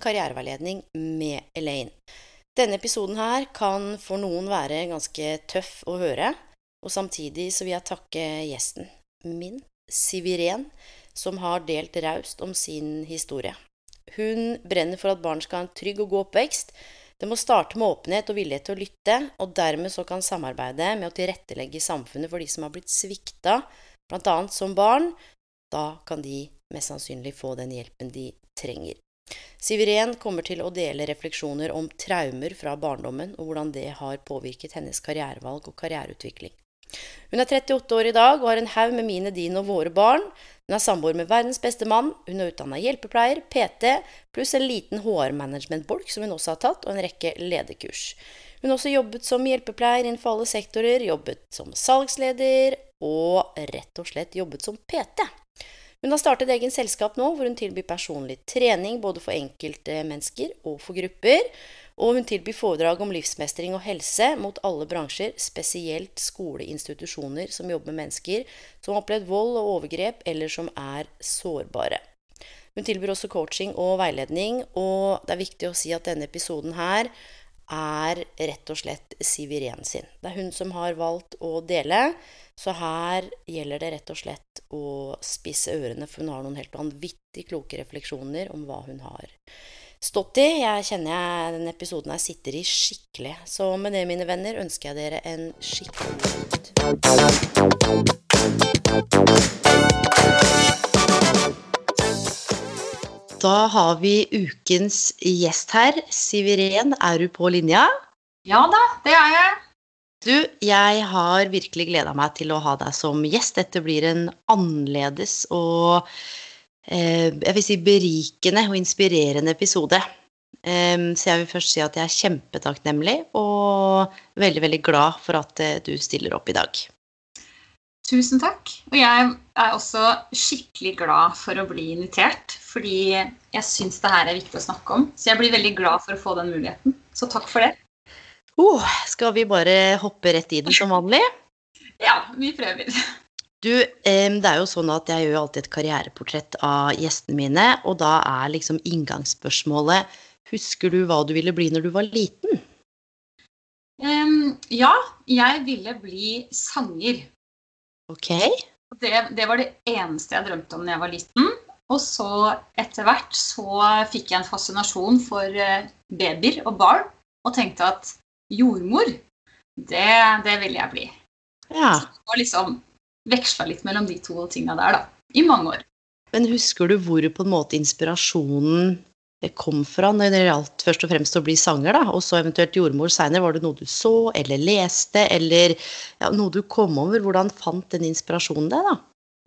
Karriereveiledning med Elaine. Denne episoden her kan for noen være ganske tøff å høre, og samtidig så vil jeg takke gjesten min, Siviren, som har delt raust om sin historie. Hun brenner for at barn skal ha en trygg og god oppvekst. Det må starte med åpenhet og vilje til å lytte, og dermed så kan samarbeide med å tilrettelegge samfunnet for de som har blitt svikta, bl.a. som barn. Da kan de mest sannsynlig få den hjelpen de trenger. Siveren kommer til å dele refleksjoner om traumer fra barndommen, og hvordan det har påvirket hennes karrierevalg og karriereutvikling. Hun er 38 år i dag og har en haug med mine, dine og våre barn. Hun er samboer med verdens beste mann, hun er utdanna hjelpepleier, PT, pluss en liten HR-management-bolk som hun også har tatt, og en rekke lederkurs. Hun har også jobbet som hjelpepleier innenfor alle sektorer, jobbet som salgsleder og rett og slett jobbet som PT. Hun har startet egen selskap nå, hvor hun tilbyr personlig trening både for enkelte mennesker og for grupper. Og hun tilbyr foredrag om livsmestring og helse mot alle bransjer, spesielt skoleinstitusjoner som jobber med mennesker som har opplevd vold og overgrep, eller som er sårbare. Hun tilbyr også coaching og veiledning, og det er viktig å si at denne episoden her er rett og slett Siviren sin. Det er hun som har valgt å dele, så her gjelder det rett og slett å spisse ørene, for hun har noen helt vanvittig kloke refleksjoner om hva hun har stått i. Jeg kjenner jeg denne episoden jeg sitter i skikkelig. Så med det, mine venner, ønsker jeg dere en skikkelig god lytt. Da har vi ukens gjest her. Siviren, er du på linja? Ja da, det er jeg. Du, jeg har virkelig gleda meg til å ha deg som gjest. Dette blir en annerledes og jeg vil si berikende og inspirerende episode. Så jeg vil først si at jeg er kjempetakknemlig og veldig, veldig glad for at eh, du stiller opp i dag. Tusen takk. Og jeg er også skikkelig glad for å bli invitert, fordi jeg syns det her er viktig å snakke om. Så jeg blir veldig glad for å få den muligheten. Så takk for det. Oh, skal vi bare hoppe rett i den som vanlig? Ja, vi prøver. Du, det er jo sånn at jeg gjør alltid et karriereportrett av gjestene mine, og da er liksom inngangsspørsmålet Husker du hva du ville bli når du var liten? Um, ja, jeg ville bli sanger. Ok. Det, det var det eneste jeg drømte om da jeg var liten. Og så etter hvert så fikk jeg en fascinasjon for eh, babyer og barn, og tenkte at jordmor, det, det ville jeg bli. Ja. Så det var liksom veksla litt mellom de to tinga der, da. I mange år. Men husker du hvor på en måte inspirasjonen kom fra når det gjaldt først og fremst å bli sanger, da, og så eventuelt jordmor seinere? Var det noe du så eller leste, eller ja, noe du kom over? Hvordan fant den inspirasjonen deg, da?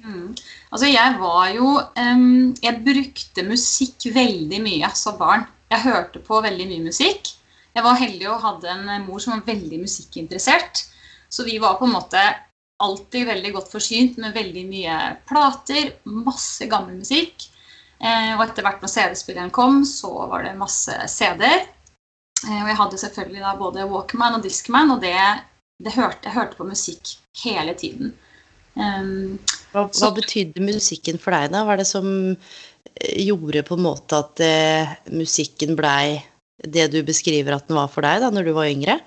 Mm. Altså, jeg var jo um, Jeg brukte musikk veldig mye som barn. Jeg hørte på veldig mye musikk. Jeg var heldig og hadde en mor som var veldig musikkinteressert. Så vi var på en måte alltid veldig godt forsynt med veldig mye plater, masse gammel musikk. Eh, og etter hvert når CD-spilleren kom, så var det masse CD-er. Eh, og jeg hadde selvfølgelig da både Walkman og Discman, og det, det hørte, jeg hørte på musikk hele tiden. Um, Hva, Så- hva betydde musikken for deg, da? Hva er det som eh, gjorde på en måte at eh, musikken blei det du beskriver at den var for deg da når du var yngre?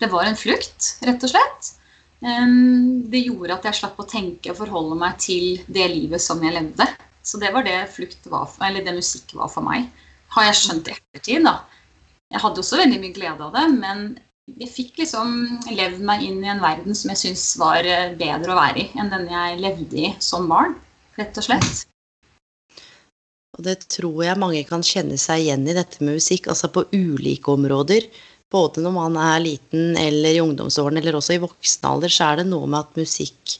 det var en flukt, rett og slett. Det gjorde at jeg slapp å tenke og forholde meg til det livet som jeg levde. Så det var det flukt var for, eller det musikk var for meg. Har jeg skjønt i ettertid, da. Jeg hadde også veldig mye glede av det, men jeg fikk liksom levd meg inn i en verden som jeg syns var eh, bedre å være i enn den jeg levde i som barn. Rett og slett. Og det tror jeg mange kan kjenne seg igjen i dette med musikk, altså på ulike områder. Både når man er liten eller i ungdomsårene eller også i voksen alder, så er det noe med at musikk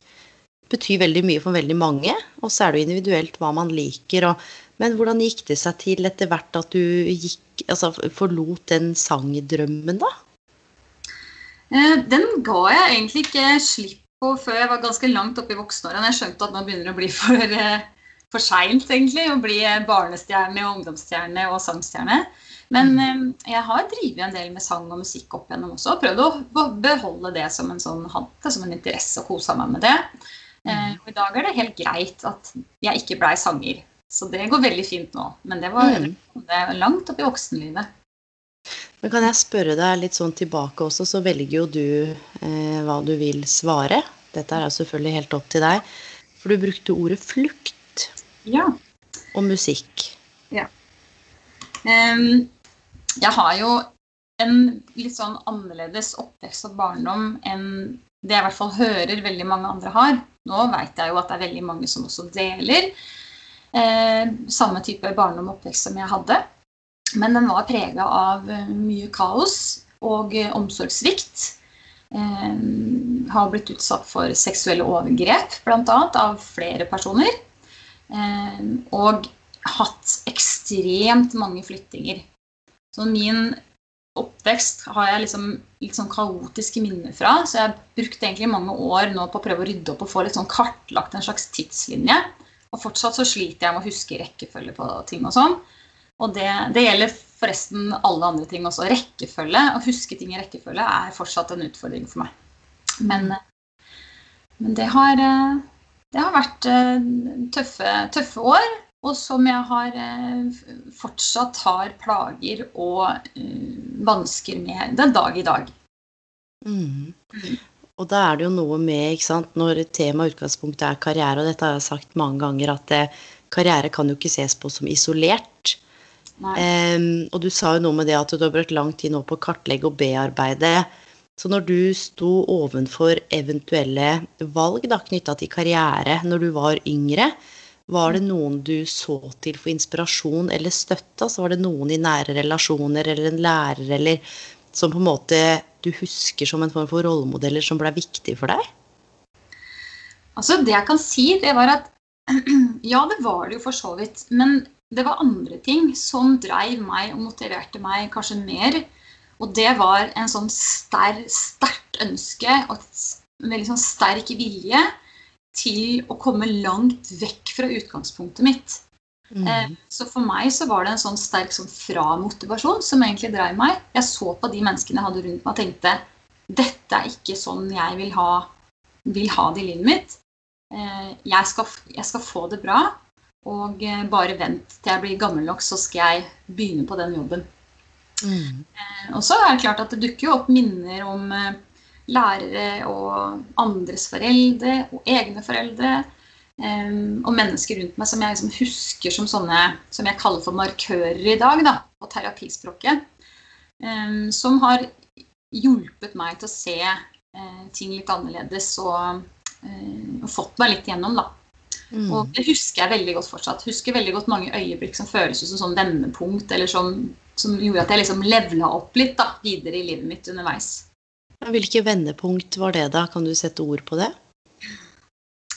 betyr veldig mye for veldig mange. Og så er det jo individuelt hva man liker. Og, men hvordan gikk det seg til etter hvert at du gikk, altså, forlot den sangdrømmen, da? Eh, den ga jeg egentlig ikke slipp på før jeg var ganske langt oppe i voksenårene. Jeg skjønte at nå begynner det å bli for, eh, for seint, egentlig, å bli barnestjerne og ungdomsstjerne og sangstjerne. Men mm. Eh, jeg har drevet en del med sang og musikk opp igjennom også. Og prøvd å beholde det som en sånn hante, som en interesse og kosa meg med det. Mm. Og i dag er det helt greit at jeg ikke blei sanger. Så det går veldig fint nå. Men det var mm. langt opp i voksenlivet. Men kan jeg spørre deg litt sånn tilbake også, så velger jo du eh, hva du vil svare. Dette er selvfølgelig helt opp til deg. For du brukte ordet flukt. Ja. Og musikk. Ja. Um, jeg har jo en litt sånn annerledes oppvekst og barndom enn det jeg i hvert fall hører veldig mange andre har. Nå veit jeg jo at det er veldig mange som også deler eh, samme type barndom og oppvekst som jeg hadde. Men den var prega av eh, mye kaos og eh, omsorgssvikt. Eh, har blitt utsatt for seksuelle overgrep, bl.a. av flere personer. Eh, og hatt ekstremt mange flyttinger. Så min oppvekst har jeg liksom litt sånn kaotiske minner fra. Så jeg brukte egentlig mange år nå på å prøve å rydde opp og få litt sånn kartlagt en slags tidslinje. Og fortsatt så sliter jeg med å huske rekkefølge på ting og sånn. Og det, det, gjelder forresten alle andre ting også. Rekkefølge, å huske ting i rekkefølge, er fortsatt en utfordring for meg. Men, men det, har, det, har, vært eh, tøffe, tøffe, år. Og som jeg har eh, fortsatt har plager og eh, vansker med den dag i dag. Mm. Og da er det jo noe med, ikke sant, når temaet utgangspunktet er karriere, og dette har jeg sagt mange ganger, at karriere kan jo ikke ses på som isolert. Um, og du sa jo noe med det at du har brukt lang tid nå på å kartlegge og bearbeide. Så når du sto ovenfor eventuelle valg knytta til karriere når du var yngre, var det noen du så til for inspirasjon eller støtte? Altså var det noen i nære relasjoner eller en lærer eller som på en måte du husker som en form for rollemodeller som ble viktig for deg? Altså, det jeg kan si, det var at Ja, det var det jo for så vidt. Men det var andre ting som dreiv meg og motiverte meg kanskje mer. Og det var en sånn sterkt ønske og en veldig sånn sterk vilje til å komme langt vekk fra utgangspunktet mitt. Mm. Eh, så for meg så var det en sånn sterk sånn framotivasjon som egentlig dreiv meg. Jeg så på de menneskene jeg hadde rundt meg og tenkte dette er ikke sånn jeg vil ha, vil ha det i livet mitt. Eh, jeg skal, jeg skal få det bra. Og eh, bare vent til jeg blir gammel nok, så skal jeg begynne på den jobben. Mm. Eh, og så er det klart at det dukker jo opp minner om lærere og andres foreldre og egne foreldre. og mennesker rundt meg som jeg liksom husker som sånne som jeg kaller for markører i dag, da, på terapispråket. som har hjulpet meg til å se ting litt annerledes og, og fått meg litt gjennom, da. Mm. Og det husker jeg veldig godt fortsatt. Husker veldig godt mange øyeblikk som føles som sånn vendepunkt, eller som, som gjorde at jeg liksom levela opp litt da, videre i livet mitt underveis. Hvilke vendepunkt var det, da? Kan du sette ord på det?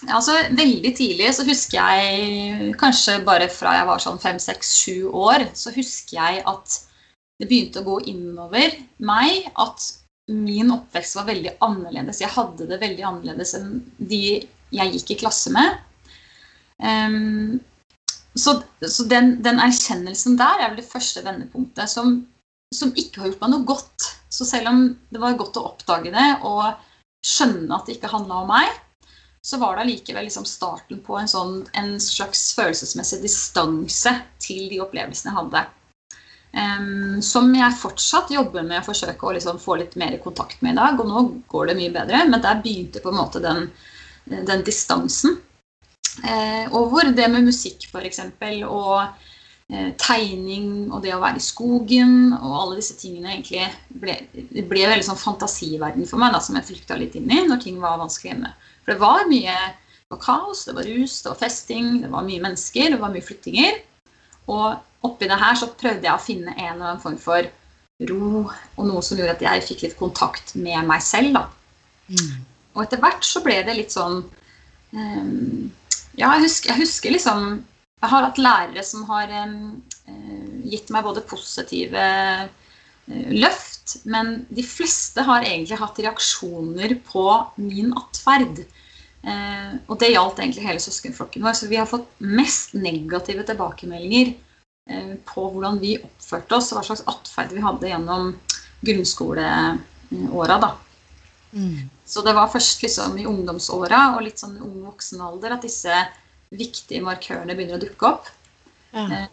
Ja, altså, veldig tidlig så husker jeg, kanskje bare fra jeg var sånn fem, seks, sju år, så husker jeg at det begynte å gå innover meg at min oppvekst var veldig annerledes. Jeg hadde det veldig annerledes enn de jeg gikk i klasse med. Um, så, så den, den, erkjennelsen der er vel det første vendepunktet som, som, ikke har gjort meg noe godt. Så selv om det var godt å oppdage det og skjønne at det ikke handla om meg, så var det allikevel liksom starten på en, sånn, en slags følelsesmessig distanse til de opplevelsene jeg hadde. Um, som jeg fortsatt jobber med å forsøke å liksom få litt mer kontakt med i dag. Og nå går det mye bedre, men der begynte på en måte den, den distansen. Uh, og hvor det med musikk f.eks. og tegning og det å være i skogen og alle disse tingene egentlig ble, det ble veldig sånn fantasiverden for meg da, som jeg flykta litt inn i når ting var vanskelig hjemme. For det var mye det var kaos, det var rus, det var festing, det var mye mennesker, det var mye flyttinger. Og oppi det her så prøvde jeg å finne en eller annen form for ro, og noe som gjorde at jeg fikk litt kontakt med meg selv. da. Mm. Og etter hvert så ble det litt sånn um, Ja, jeg husker, jeg husker, liksom Jeg har hatt lærere som har um, gitt meg både positive uh, løft, men de fleste har egentlig hatt reaksjoner på min atferd. Uh, og det gjaldt egentlig hele søskenflokken vår. Så vi har fått mest negative tilbakemeldinger på hvordan vi oppførte oss, og hva slags atferd vi hadde gjennom grunnskoleåra. da. Mm. Så det var først liksom i ungdomsåra og litt sånn ung voksenalder at disse viktige markørene begynner å dukke opp. Ja. Eh,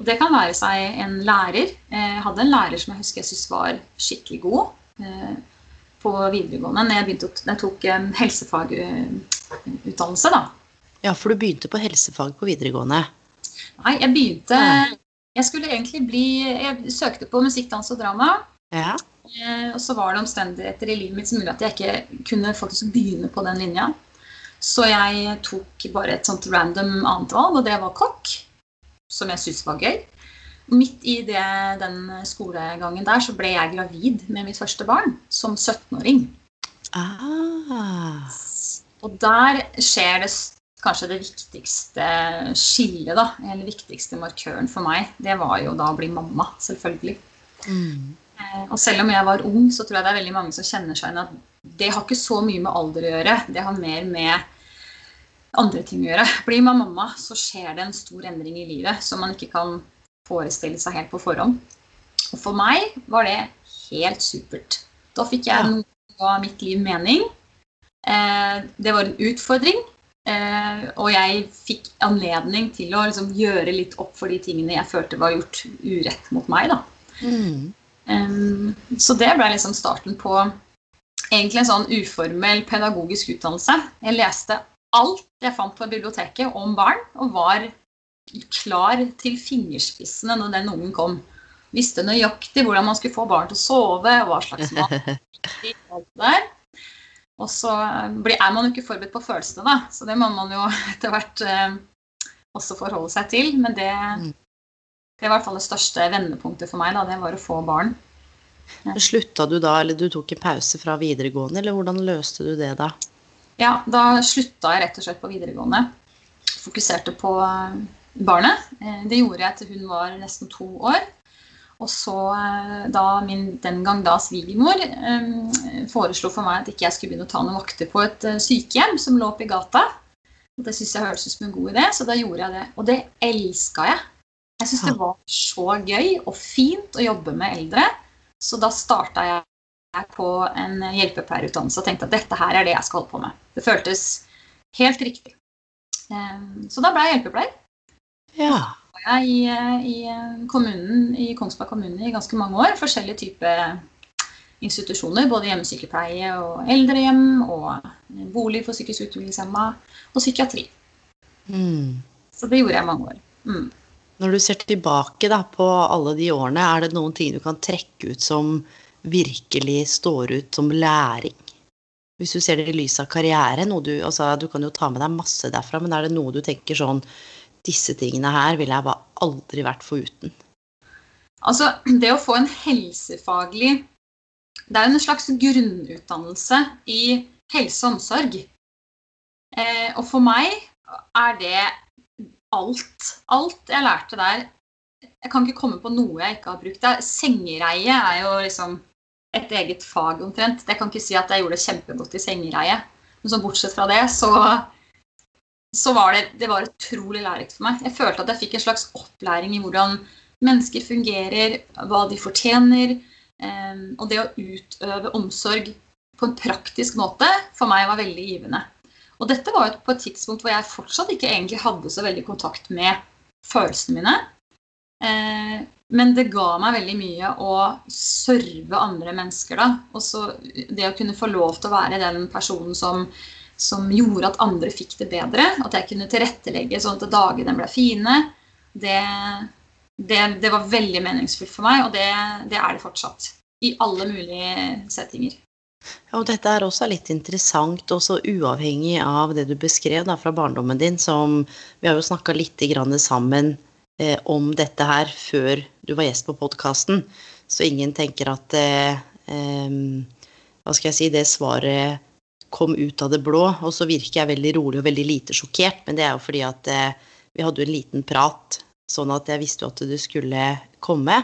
Og det kan være seg en lærer. Eh, Jeg hadde en lærer som jeg husker jeg syntes var skikkelig god eh, på videregående. Når jeg, begynte, jeg tok eh, helsefagutdannelse, da. ja, for du begynte på helsefag på videregående. Nei, jeg begynte Jeg skulle egentlig bli Jeg søkte på musikk, dans og drama. Ja. Eh, og så var det omstendigheter i livet mitt som gjorde at jeg ikke kunne faktisk begynne på den linja. Så jeg tok bare et sånt random annet valg, og det var kokk. Som jeg syntes var gøy. Midt i det, den skolegangen der så ble jeg gravid med mitt første barn som 17-åring. Ah. Og der skjer det kanskje det viktigste skillet, da. Eller viktigste markøren for meg. Det var jo da å bli mamma, selvfølgelig. Mm. Eh, Og selv om jeg var ung, så tror jeg det er veldig mange som kjenner seg igjen at det har ikke så mye med alder å gjøre. Det har mer med andre ting å gjøre. Blir man mamma, så skjer det en stor endring i livet som man ikke kan forestille seg helt på forhånd. Og for meg var det helt supert. Da fikk jeg Ja. noe av mitt liv mening. Eh, Det var en utfordring. eh, Og jeg fikk anledning til å liksom gjøre litt opp for de tingene jeg følte var gjort urett mot meg. da. Mm. Um, så det ble liksom starten på egentlig en sånn uformell pedagogisk utdannelse. Jeg leste alt jeg fant på biblioteket om barn, og var klar til fingerspissene når den ungen kom. Visste nøyaktig hvordan man skulle få barn til å sove, og hva slags mat. Og så er man jo ikke forberedt på følelsene, da. Så det må man jo etter hvert eh, også forholde seg til. Men det, Mm. det var i hvert fall det største vendepunktet for meg. da, Det var å få barn. Slutta du da, eller du tok en pause fra videregående, eller hvordan løste du det da? Ja, da slutta jeg rett og slett på videregående. Fokuserte på eh, barnet. Eh, Det gjorde jeg til hun var nesten to år. Og så eh, da min den gang da svigermor foreslo for meg at ikke jeg skulle begynne å ta noen vakter på et eh, sykehjem som lå oppe i gata. Og det syntes jeg hørtes ut som en god idé, så da gjorde jeg det. Og det elska jeg. Jeg syntes det var så gøy og fint å jobbe med eldre. Så da starta jeg på en hjelpepleierutdannelse og tenkte at dette her er det jeg skal holde på med. Det føltes helt riktig. Eh, Så da ble jeg hjelpepleier. Ja. var jeg i, i kommunen, i Kongsberg kommune i ganske mange år. Forskjellige typer institusjoner. Både hjemmesykepleie og eldrehjem og bolig for psykisk utviklingshemma og psykiatri. Mm. Så det gjorde jeg mange år. Mm. Når du ser tilbake da, på alle de årene, er det noen ting du kan trekke ut som virkelig står ut som læring? Hvis du ser det i lys av karriere, du, altså, du kan jo ta med deg masse derfra, men er det noe du tenker sånn Disse tingene her ville jeg bare aldri vært foruten. Altså, det å få en helsefaglig Det er jo en slags grunnutdannelse i helse og omsorg. Eh, og for meg er det alt. Alt jeg lærte der Jeg kan ikke komme på noe jeg ikke har brukt. Det er- Sengereie er jo liksom et eget fag omtrent. Jeg kan ikke si at jeg gjorde det kjempegodt i sengereie. Men så bortsett fra det, så så var det, det var utrolig lærerikt for meg. Jeg følte at jeg fikk en slags opplæring i hvordan mennesker fungerer, hva de fortjener. eh, Og det å utøve omsorg på en praktisk måte for meg var veldig givende. Og dette var jo på et tidspunkt hvor jeg fortsatt ikke egentlig hadde så veldig kontakt med følelsene mine. Eh, Men det ga meg veldig mye å serve andre mennesker, da. Og så det å kunne få lov til å være den personen som som gjorde at andre fikk det bedre. At jeg kunne tilrettelegge sånn at dagene ble fine. Det, det, det var veldig meningsfullt for meg, og det, det er det fortsatt. I alle mulige settinger. Ja, og dette er også litt interessant, også uavhengig av det du beskrev da, fra barndommen din, som vi har jo snakka litt sammen eh, om dette her før du var gjest på podkasten, så ingen tenker at eh, eh, Hva skal jeg si Det svaret kom ut av det blå, og så virker jeg veldig rolig og veldig lite sjokkert, men det er jo fordi at eh, vi hadde jo en liten prat, sånn at jeg visste jo at du skulle komme.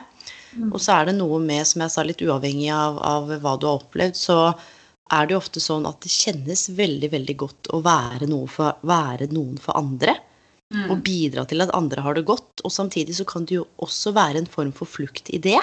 Mm. Og så er det noe med, som jeg sa, litt uavhengig av, av hva du har opplevd, så er det jo ofte sånn at det kjennes veldig, veldig godt å være, noe for, være noen for andre. Mm. Og bidra til at andre har det godt. Og samtidig så kan det jo også være en form for flukt i det.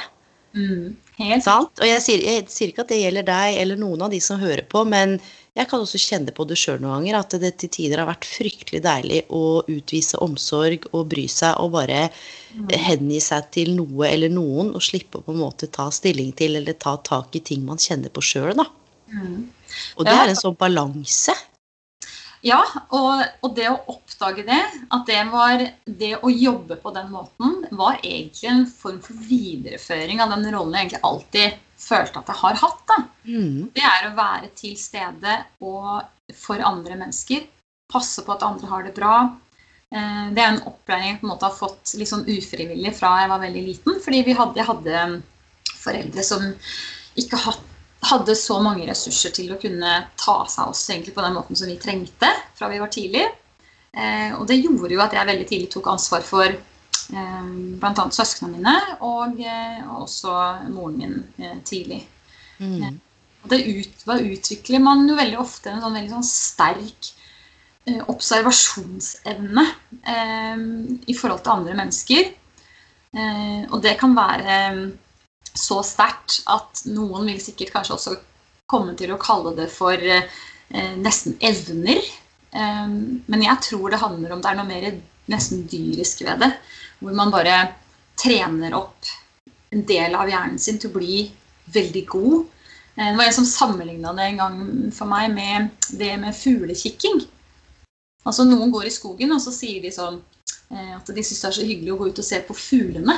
Mm. Helt sant. Og jeg sier, jeg sier, ikke at det gjelder deg eller noen av de som hører på, men jeg kan også kjenne på det sjøl noen ganger, at det til tider har vært fryktelig deilig å utvise omsorg og bry seg og bare mm. hengi seg til noe eller noen og slippe å på en måte ta stilling til eller ta tak i ting man kjenner på sjøl, da. Mm. Og det er en sånn balanse. Ja, og, og, det å oppdage det, at det var det å jobbe på den måten, var egentlig en form for videreføring av den rollen jeg egentlig alltid følte at jeg har hatt. Mm. Det er å være til stede og for andre mennesker. Passe på at andre har det bra. Eh, det er en opplæring jeg på en måte har fått litt sånn ufrivillig fra jeg var veldig liten. Fordi hadde, jeg hadde foreldre som ikke hatt hadde så mange ressurser til å kunne ta seg av oss egentlig på den måten som vi trengte fra vi var tidlig. Eh, og det gjorde jo at jeg veldig tidlig tok ansvar for eh, bl.a. søsknene mine og, eh, og, også moren min eh, tidlig. Mm. Det ut, da utvikler man jo veldig ofte en sånn veldig sånn sterk eh, observasjonsevne i forhold til andre mennesker. og det kan være så sterkt at noen vil sikkert kanskje også komme til å kalle det for nesten evner. Um, men jeg tror det handler om det er noe mer nesten dyrisk ved det. Hvor man bare trener opp en del av hjernen sin til å bli veldig god. Eh, det var en som sammenligna det en gang for meg med det med fuglekikking. Altså Noen går i skogen, og så sier de sånn eh, at de syns det er så hyggelig å gå ut og se på fuglene.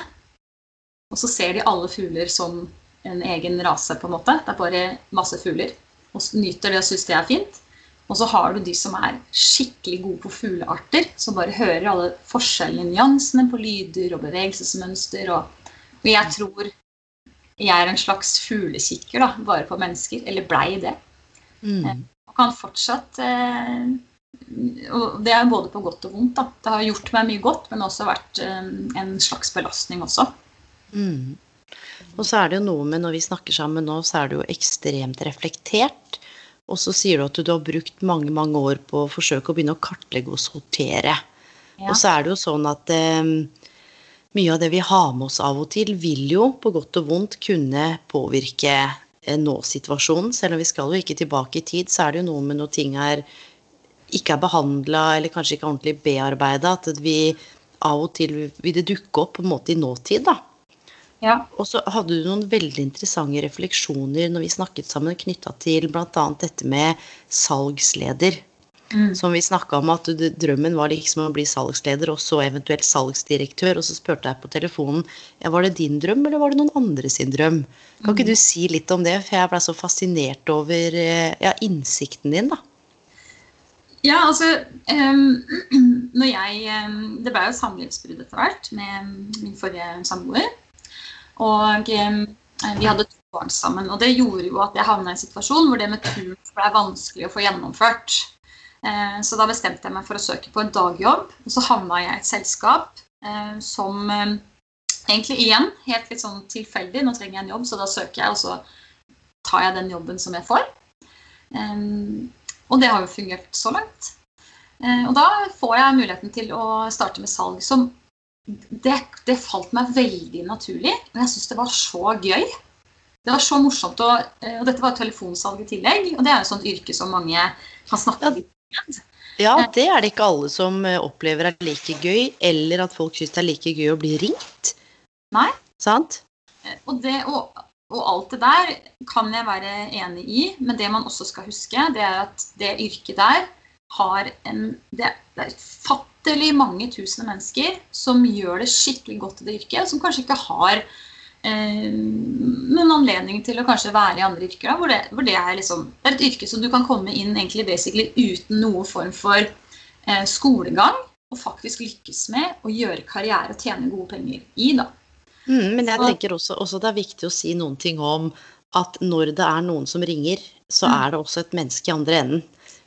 Og så ser de alle fugler som en egen rase, på en måte. Det er bare masse fugler. Og nyter det og syns det er fint. Og så har du de som er skikkelig gode på fuglearter, som bare hører alle forskjellene, nyansene på lyder og bevegelsesmønster. Og, og jeg tror jeg er en slags fuglekikker da, bare på mennesker. Eller blei det. Mm. Eh, og kan fortsatt eh, og Det er både på godt og vondt. Da. Det har gjort meg mye godt, men også vært eh, en slags belastning også. Mm. Og så er det jo noe med når vi snakker sammen nå, så er du jo ekstremt reflektert. Og så sier du at du har brukt mange mange år på å forsøke å begynne å kartlegge og sortere. Ja. Og så er det jo sånn at eh, mye av det vi har med oss av og til, vil jo på godt og vondt kunne påvirke eh, nå-situasjonen. Selv om vi skal jo ikke tilbake i tid, så er det jo noe med når ting er ikke er behandla eller kanskje ikke ordentlig bearbeida, at vi av og til vil det dukke opp på en måte i nåtid, da. Ja. Og så hadde du noen veldig interessante refleksjoner når vi snakket sammen knytta til bl.a. dette med salgsleder. Mm. Som vi snakka om at drømmen var liksom å bli salgsleder og så eventuelt salgsdirektør. Og så spurte jeg på telefonen ja, var det din drøm eller var det noen andre sin drøm. Kan ikke mm. du si litt om det, for jeg ble så fascinert over eh, ja, innsikten din, da. Ja, altså um, når jeg, um, Det ble jo samlivsbrudd etter hvert med min forrige samboer. Og eh, vi hadde to barn sammen. Og det gjorde jo at jeg havna i en situasjon hvor det med turn ble vanskelig å få gjennomført. Eh, så da bestemte jeg meg for å søke på en dagjobb. Og så havna jeg i et selskap eh, som egentlig igjen helt litt sånn tilfeldig. Nå trenger jeg en jobb, så da søker jeg, og så tar jeg den jobben som jeg får. Og det har jo fungert så langt. Og da får jeg muligheten til å starte med salg som det, det, falt meg veldig naturlig. Men jeg syns det var så gøy. Det var så morsomt. Og, eh, og dette var telefonsalg i tillegg. Og det er jo sånt yrke som mange kan snakke om. Ja, det er det ikke alle som eh, opplever er like gøy, eller at folk syns det er like gøy å bli ringt. Nei. Sant? Eh, og, det, og, og, alt det der kan jeg være enig i, men det man også skal huske, det er at det yrket der har en Det, er fatt ufattelig mange tusen mennesker som gjør det skikkelig godt i det yrket, som kanskje ikke har eh, noen anledning til å kanskje være i andre yrker. Hvor det, hvor det, er, liksom, det er et yrke som du kan komme inn egentlig basically uten noen form for eh, skolegang. Og faktisk lykkes med å gjøre karriere og tjene gode penger i, da. Mm, men jeg tenker også, også, det er viktig å si noen ting om at når det er noen som ringer, så mm. er det også et menneske i andre enden.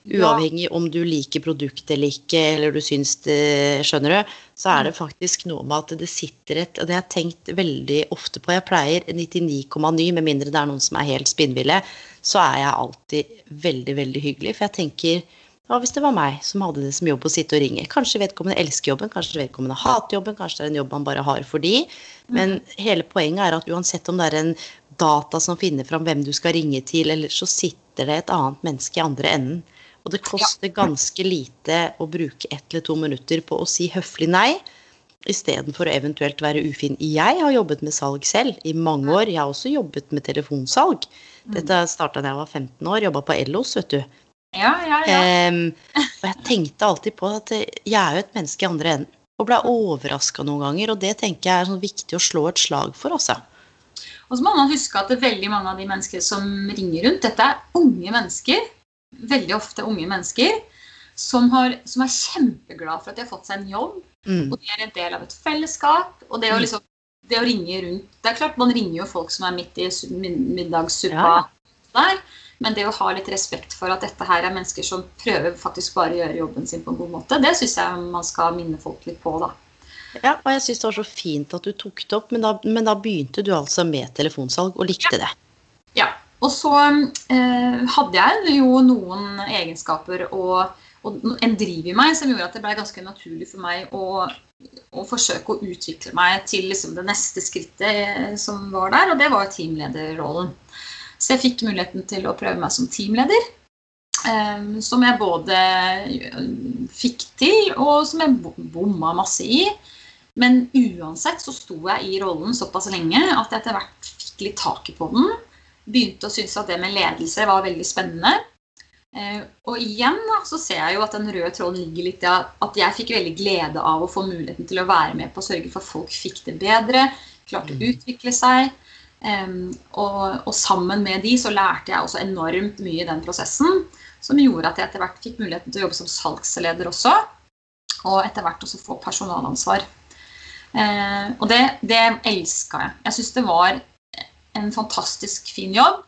Uavhengig om du liker produktet eller ikke, eller du syns det Skjønner du? Så er det mm. faktisk noe med at det sitter et Og det har jeg tenkt veldig ofte på. Jeg pleier 99,9, med mindre det er noen som er helt spinnville, så er jeg alltid veldig, veldig hyggelig. For jeg tenker hva hvis det var meg som hadde det som jobb å sitte og ringe? Kanskje vedkommende elsker jobben, kanskje vedkommende hater jobben, kanskje det er en jobb man bare har for de. Men hele poenget er at uansett om det er en data som finner fram hvem du skal ringe til, eller så sitter det et annet menneske i andre enden. Og det koster ganske lite å bruke ett eller to minutter på å si høflig nei, istedenfor å eventuelt være ufin. Jeg har jobbet med salg selv i mange år. Jeg har også jobbet med telefonsalg. Dette starta da jeg var 15 år, jobba på Ellos, vet du. Ja, ja, ja. Um, og jeg tenkte alltid på at jeg er jo et menneske i andre enden. Og ble overraska noen ganger. Og det tenker jeg er sånn viktig å slå et slag for, også. Og så må man huske at det er veldig mange av de mennesker som ringer rundt, dette er unge mennesker. Veldig ofte unge mennesker. Som, har, som er kjempeglad for at de har fått seg en jobb. Mm. Og de er en del av et fellesskap. Og det å, mm. liksom, det å ringe rundt Det er klart man ringer jo folk som er midt i middagssuppa ja. der. Men det å ha litt respekt for at dette her er mennesker som prøver faktisk bare å gjøre jobben sin på en god måte, det syns jeg man skal minne folk litt på, da. Ja, og jeg syns det var så fint at du tok det opp, men da, men da begynte du altså med telefonsalg og likte ja. det? Ja. Og så eh, hadde jeg jo noen egenskaper og, og, en driv i meg som gjorde at det ble ganske naturlig for meg å, å forsøke å utvikle meg til liksom, det neste skrittet eh, som var der, og det var teamlederrollen. Så jeg fikk muligheten til å prøve meg som teamleder. Eh, som jeg både eh, fikk til, og som jeg bomma masse i. Men uansett så sto jeg i rollen såpass lenge at jeg etter hvert fikk litt taket på den. Begynte å synes at det med ledelse var veldig spennende. Eh, og igjen da, så ser jeg jo at den røde tråden ligger litt i at jeg fikk veldig glede av å få muligheten til å være med på å sørge for at folk fikk det bedre, klarte å mm. utvikle seg. Og, og, sammen med de så lærte jeg også enormt mye i den prosessen. Som gjorde at jeg etter hvert fikk muligheten til å jobbe som salgsleder også. Og etter hvert også få personalansvar. Uh, og det, det elska jeg. Jeg syns det var en fantastisk fin jobb.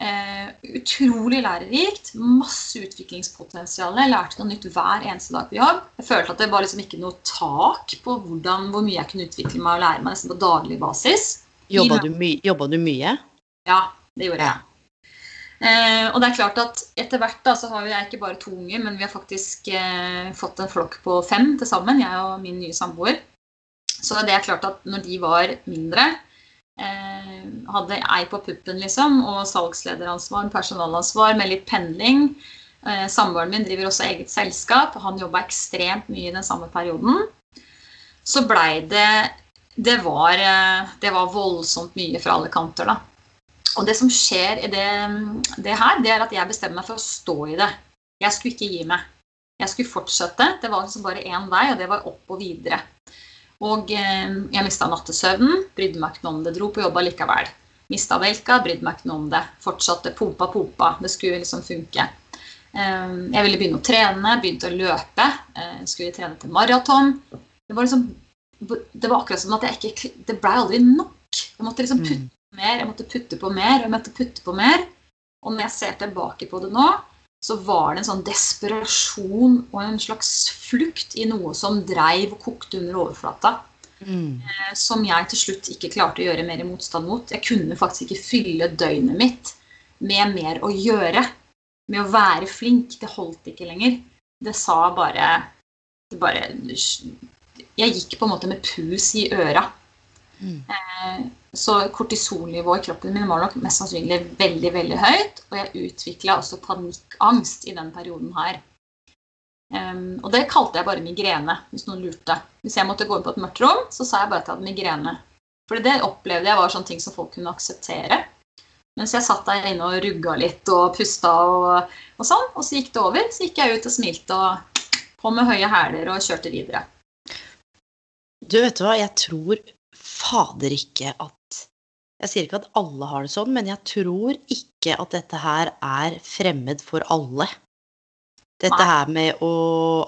Eh, utrolig lærerikt. Masse utviklingspotensial. Jeg lærte noe nytt hver eneste dag på jobb. Jeg følte at det var liksom ikke noe tak på hvordan, hvor mye jeg kunne utvikle meg og lære meg nesten på daglig basis. Jobba du, my du, mye? Ja, det gjorde jeg. Eh, og det er klart at etter hvert da, så har jeg ikke bare to unger, men vi har faktisk eh, fått en flokk på fem til sammen, jeg og min nye samboer. Så det er klart at når de var mindre, eh, hadde ei på puppen, liksom, og salgslederansvar, personalansvar med litt pendling. Eh, Samboeren min driver også eget selskap, og han jobba ekstremt mye i den samme perioden. Så blei det det var, eh, det var, voldsomt mye fra alle kanter, da. Og det som skjer i det, det, her, det er at jeg bestemmer meg for å stå i det. Jeg skulle ikke gi meg. Jeg skulle fortsette. Det var liksom bare én vei, og det var opp og videre. Og eh, jeg mista nattesøvnen, brydde meg ikke noe om det. Dro på jobb likevel. Mista velka, brydde meg ikke noe om det. Fortsatte pumpa, pumpa. Det skulle liksom funke. Eh, jeg ville begynne å trene, begynte å løpe. Eh, skulle trene til maraton. Det var liksom det var akkurat som at jeg ikke Det blei aldri nok. Jeg måtte liksom putte mm. mer, jeg måtte putte på mer, jeg måtte putte på mer. Og når jeg ser tilbake på det nå, så var det en sånn desperasjon og en slags flukt i noe som dreiv og kokte under overflata. Mm. Eh, som jeg til slutt ikke klarte å gjøre mer motstand mot. Jeg kunne faktisk ikke fylle døgnet mitt med mer å gjøre. Med å være flink. Det holdt ikke lenger. Det sa bare Det bare jeg gikk på en måte med pus i øra. Mm. Eh, så kortisolnivået i kroppen min var nok mest sannsynlig veldig veldig høyt. Og jeg utvikla også panikkangst i den perioden her. Og det kalte jeg bare migrene, hvis noen lurte. Hvis jeg måtte gå inn på et mørkt rom, så sa jeg bare at jeg hadde migrene. For det opplevde jeg var sånne ting som folk kunne akseptere. Mens jeg satt der inne og rugga litt og pusta og, og sånn. Og så gikk det over. Så gikk jeg ut og smilte og på med høye hæler og kjørte videre. Du, vet du hva, jeg tror fader ikke at Jeg sier ikke at alle har det sånn, men jeg tror ikke at dette her er fremmed for alle. Dette her med å,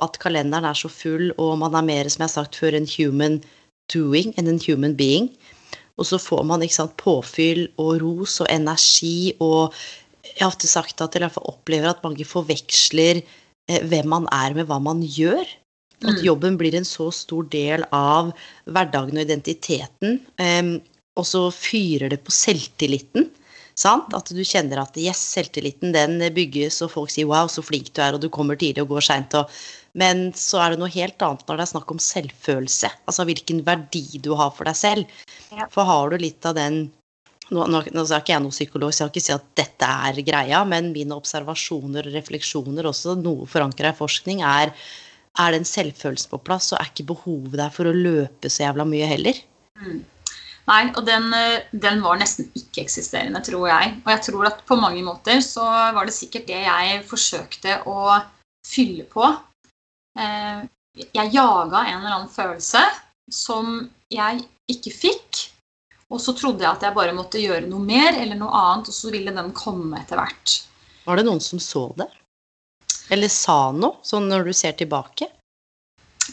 at kalenderen er så full, og man er mer, som jeg har sagt før, en human doing enn en human being. Og så får man sant, påfyll og ros og energi, og jeg har ofte sagt at jeg opplever at mange forveksler eh, hvem man er med hva man gjør. At Mm. jobben blir en så stor del av hverdagen og identiteten. em, og så fyrer det på selvtilliten. Sant? At du kjenner at yes, selvtilliten den bygges, og folk sier wow, så flink du er, og du kommer tidlig og går seint. Men så er det noe helt annet når det er snakk om selvfølelse. Altså hvilken verdi du har for deg selv. Ja. For har du litt av den nå, nå, nå er ikke jeg noen psykolog, så jeg har ikke si at dette er greia, men mine observasjoner og refleksjoner, også noe forankra i forskning, er er den selvfølelsen på plass, så er ikke behovet der for å løpe så jævla mye heller. Mm. Nei, og den, eh, den var nesten ikke-eksisterende, tror jeg. Og jeg tror at på mange måter så var det sikkert det jeg forsøkte å fylle på. Eh, Jeg jaga en eller annen følelse som jeg ikke fikk. Og så trodde jeg at jeg bare måtte gjøre noe mer eller noe annet, og så ville den komme etter hvert. Var det noen som så det? Eller sa noe, sånn når du ser tilbake?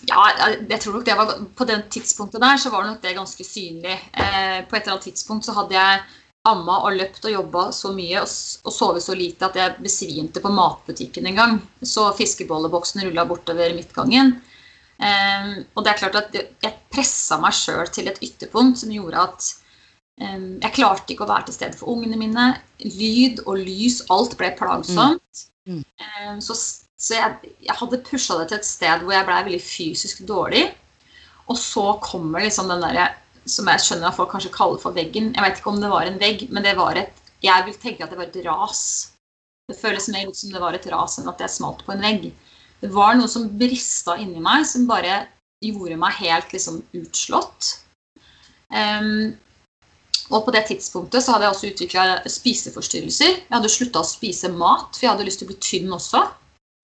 Ja, jeg tror nok det var På det tidspunktet der så var nok det ganske synlig. Eh, på et eller annet tidspunkt så hadde jeg amma og løpt og jobba så mye og, og sovet så lite at jeg besvimte på matbutikken en gang. Så fiskebolleboksen rulla bortover midtgangen. Eh, og det er klart at jeg pressa meg sjøl til et ytterpunkt som gjorde at eh, jeg klarte ikke å være til stede for ungene mine. Lyd og lys, alt ble plagsomt. Mm. Eh, så så jeg, jeg hadde pusha det til et sted hvor jeg blei veldig fysisk dårlig. Og så kommer liksom den derre som jeg skjønner at folk kanskje kaller for veggen. Jeg vet ikke om det var en vegg, men det var et Jeg vil tenke at det var et ras. Det føles mer ut som det var et ras enn at jeg smalt på en vegg. Det var noe som brista inni meg, som bare gjorde meg helt liksom utslått. Em, og på det tidspunktet så hadde jeg også utvikla spiseforstyrrelser. Jeg hadde slutta å spise mat, for jeg hadde lyst til å bli tynn også.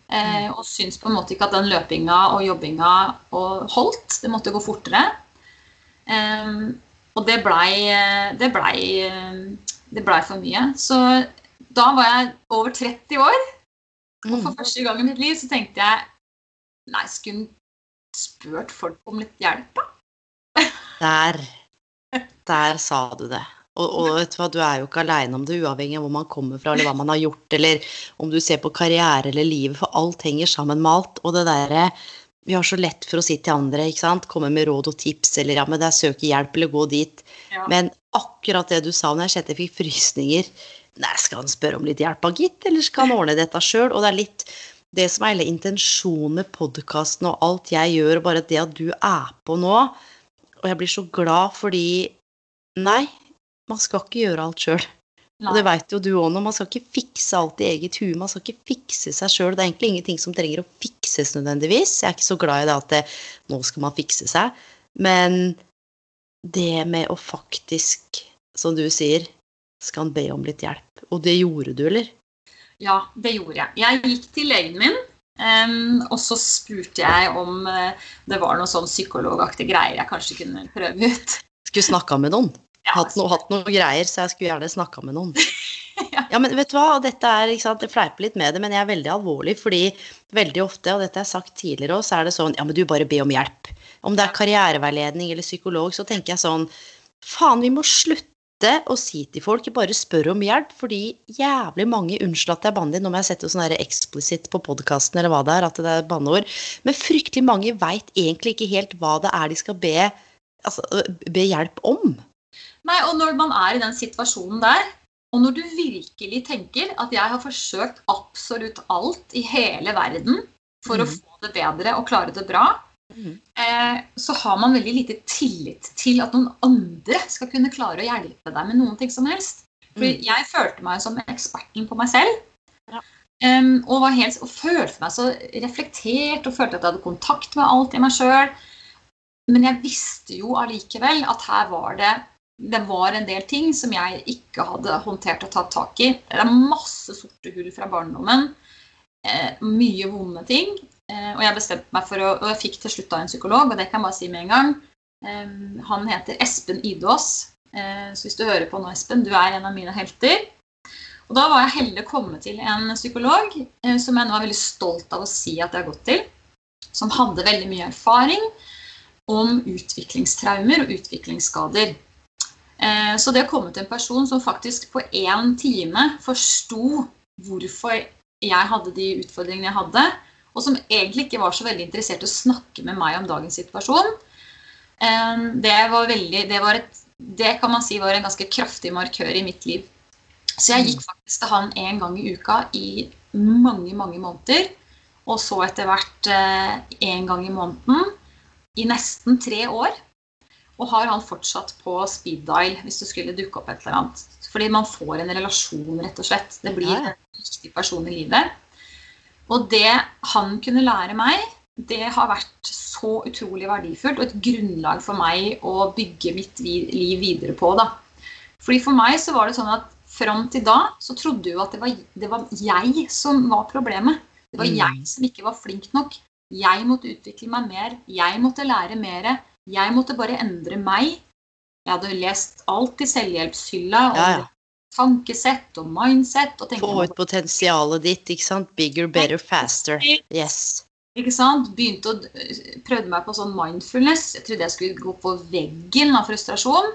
Eh, og syntes på en måte ikke at den løpinga og jobbinga og holdt. Det måtte gå fortere. Eh, og det blei det blei det blei for mye. Så da var jeg over 30 år, og for Mm. første gang i mitt liv så tenkte jeg Nei, skulle spurt folk om litt hjelp, da? Der. Der sa du det. Og, og vet du hva, du er jo ikke aleine om det, uavhengig av hvor man kommer fra, eller hva man har gjort, eller om du ser på karriere eller livet, for alt henger sammen med alt. Og det derre Vi har så lett for å si til andre, ikke sant, komme med råd og tips, eller ja, men det er søke hjelp, eller gå dit. Ja. Men akkurat det du sa når jeg kjente jeg fikk frysninger Nei, skal han spørre om litt hjelp, av gitt, eller skal han ordne dette sjøl? Og det er litt det som er hele intensjonen med podkasten og alt jeg gjør, og bare det at du er på nå. Og jeg blir så glad fordi Nei, man skal ikke gjøre alt sjøl. Og det veit jo du òg nå, man skal ikke fikse alt i eget hue. Man skal ikke fikse seg sjøl. Det er egentlig ingenting som trenger å fikses nødvendigvis. Jeg er ikke så glad i det at det, nå skal man fikse seg. Men det med å faktisk, som du sier, skal han be om litt hjelp. Og det gjorde du, eller? Ja, det gjorde jeg. Jeg gikk til legen min, em, og så spurte jeg om uh, det var noe sånn psykologaktige greier jeg kanskje kunne prøve ut. Skulle snakka med noen. Ja, Hatt, no, hatt noen greier, så jeg skulle gjerne snakka med noen. Ja. Ja, men vet du hva, dette er, ikke sant, jeg fleiper litt med det, men jeg er veldig alvorlig, fordi veldig ofte, og dette er sagt tidligere òg, så er det sånn, ja, men du bare be om hjelp. Om det er karriereveiledning eller psykolog, så tenker jeg sånn, faen, vi må slutte å si til folk, bare spør om hjelp, fordi jævlig mange, unnskyld at jeg banner, nå må jeg sette sånn explicit på podcasten, eller hva det er, at det er banneord, men fryktelig mange vet egentlig ikke helt hva det er de skal be, altså, be hjelp om. Nei, og når man er i den situasjonen der, og når du virkelig tenker at jeg har forsøkt absolutt alt i hele verden for å Mhm. få det bedre og klare det bra, Mhm. eh, så har man veldig lite tillit til at noen andre skal kunne klare å hjelpe deg med noen ting som helst. For Mm. jeg følte meg som eksperten på meg selv. Ja. Um, og, var helt, og følte meg så reflektert og følte at jeg hadde kontakt med alt i meg sjøl. Men jeg visste jo allikevel at her var det det var en del ting som jeg ikke hadde håndtert og tatt tak i. Det er masse sorte hull fra barndommen. Eh, mye vonde ting. Eh, og jeg bestemte meg for å Og jeg fikk til slutt da en psykolog, og det kan jeg bare si med en gang. Han heter Espen Idås. Eh, så hvis du hører på nå, Espen, du er en av mine helter. Og da var jeg heldig å komme til en psykolog eh, som jeg nå er veldig stolt av å si at jeg har gått til. Som hadde veldig mye erfaring om utviklingstraumer og utviklingsskader. Så det å komme til en person som faktisk på én time forsto hvorfor jeg hadde de utfordringene jeg hadde, og som egentlig ikke var så veldig interessert i å snakke med meg om dagens situasjon, eh, det var veldig Det, var et, det kan man si var en ganske kraftig markør i mitt liv. Så jeg gikk faktisk til han en gang i uka i mange, mange måneder. Og så etter hvert én eh, gang i måneden i nesten tre år. Og har han fortsatt på speed dial hvis det skulle dukke opp et eller annet. Fordi man får en relasjon, rett og slett. Det blir en viktig person i livet. Og det han kunne lære meg, det har vært så utrolig verdifullt og et grunnlag for meg å bygge mitt liv videre på. da. Fordi For meg så var det sånn at fram til da så trodde jo at det var, det var, jeg som var problemet. Det var mm. jeg som ikke var flink nok. Jeg måtte utvikle meg mer. Jeg måtte lære mer. Jeg måtte bare endre meg. Jeg hadde lest alt i selvhjelpshylla. Ja, ja. Tankesett og mindset. Og Få ut potensialet ditt. ikke sant? Bigger, better, faster. Yes. Ikke sant? Begynte å prøvde meg på sånn mindfulness. Jeg trodde jeg skulle gå på veggen av frustrasjon.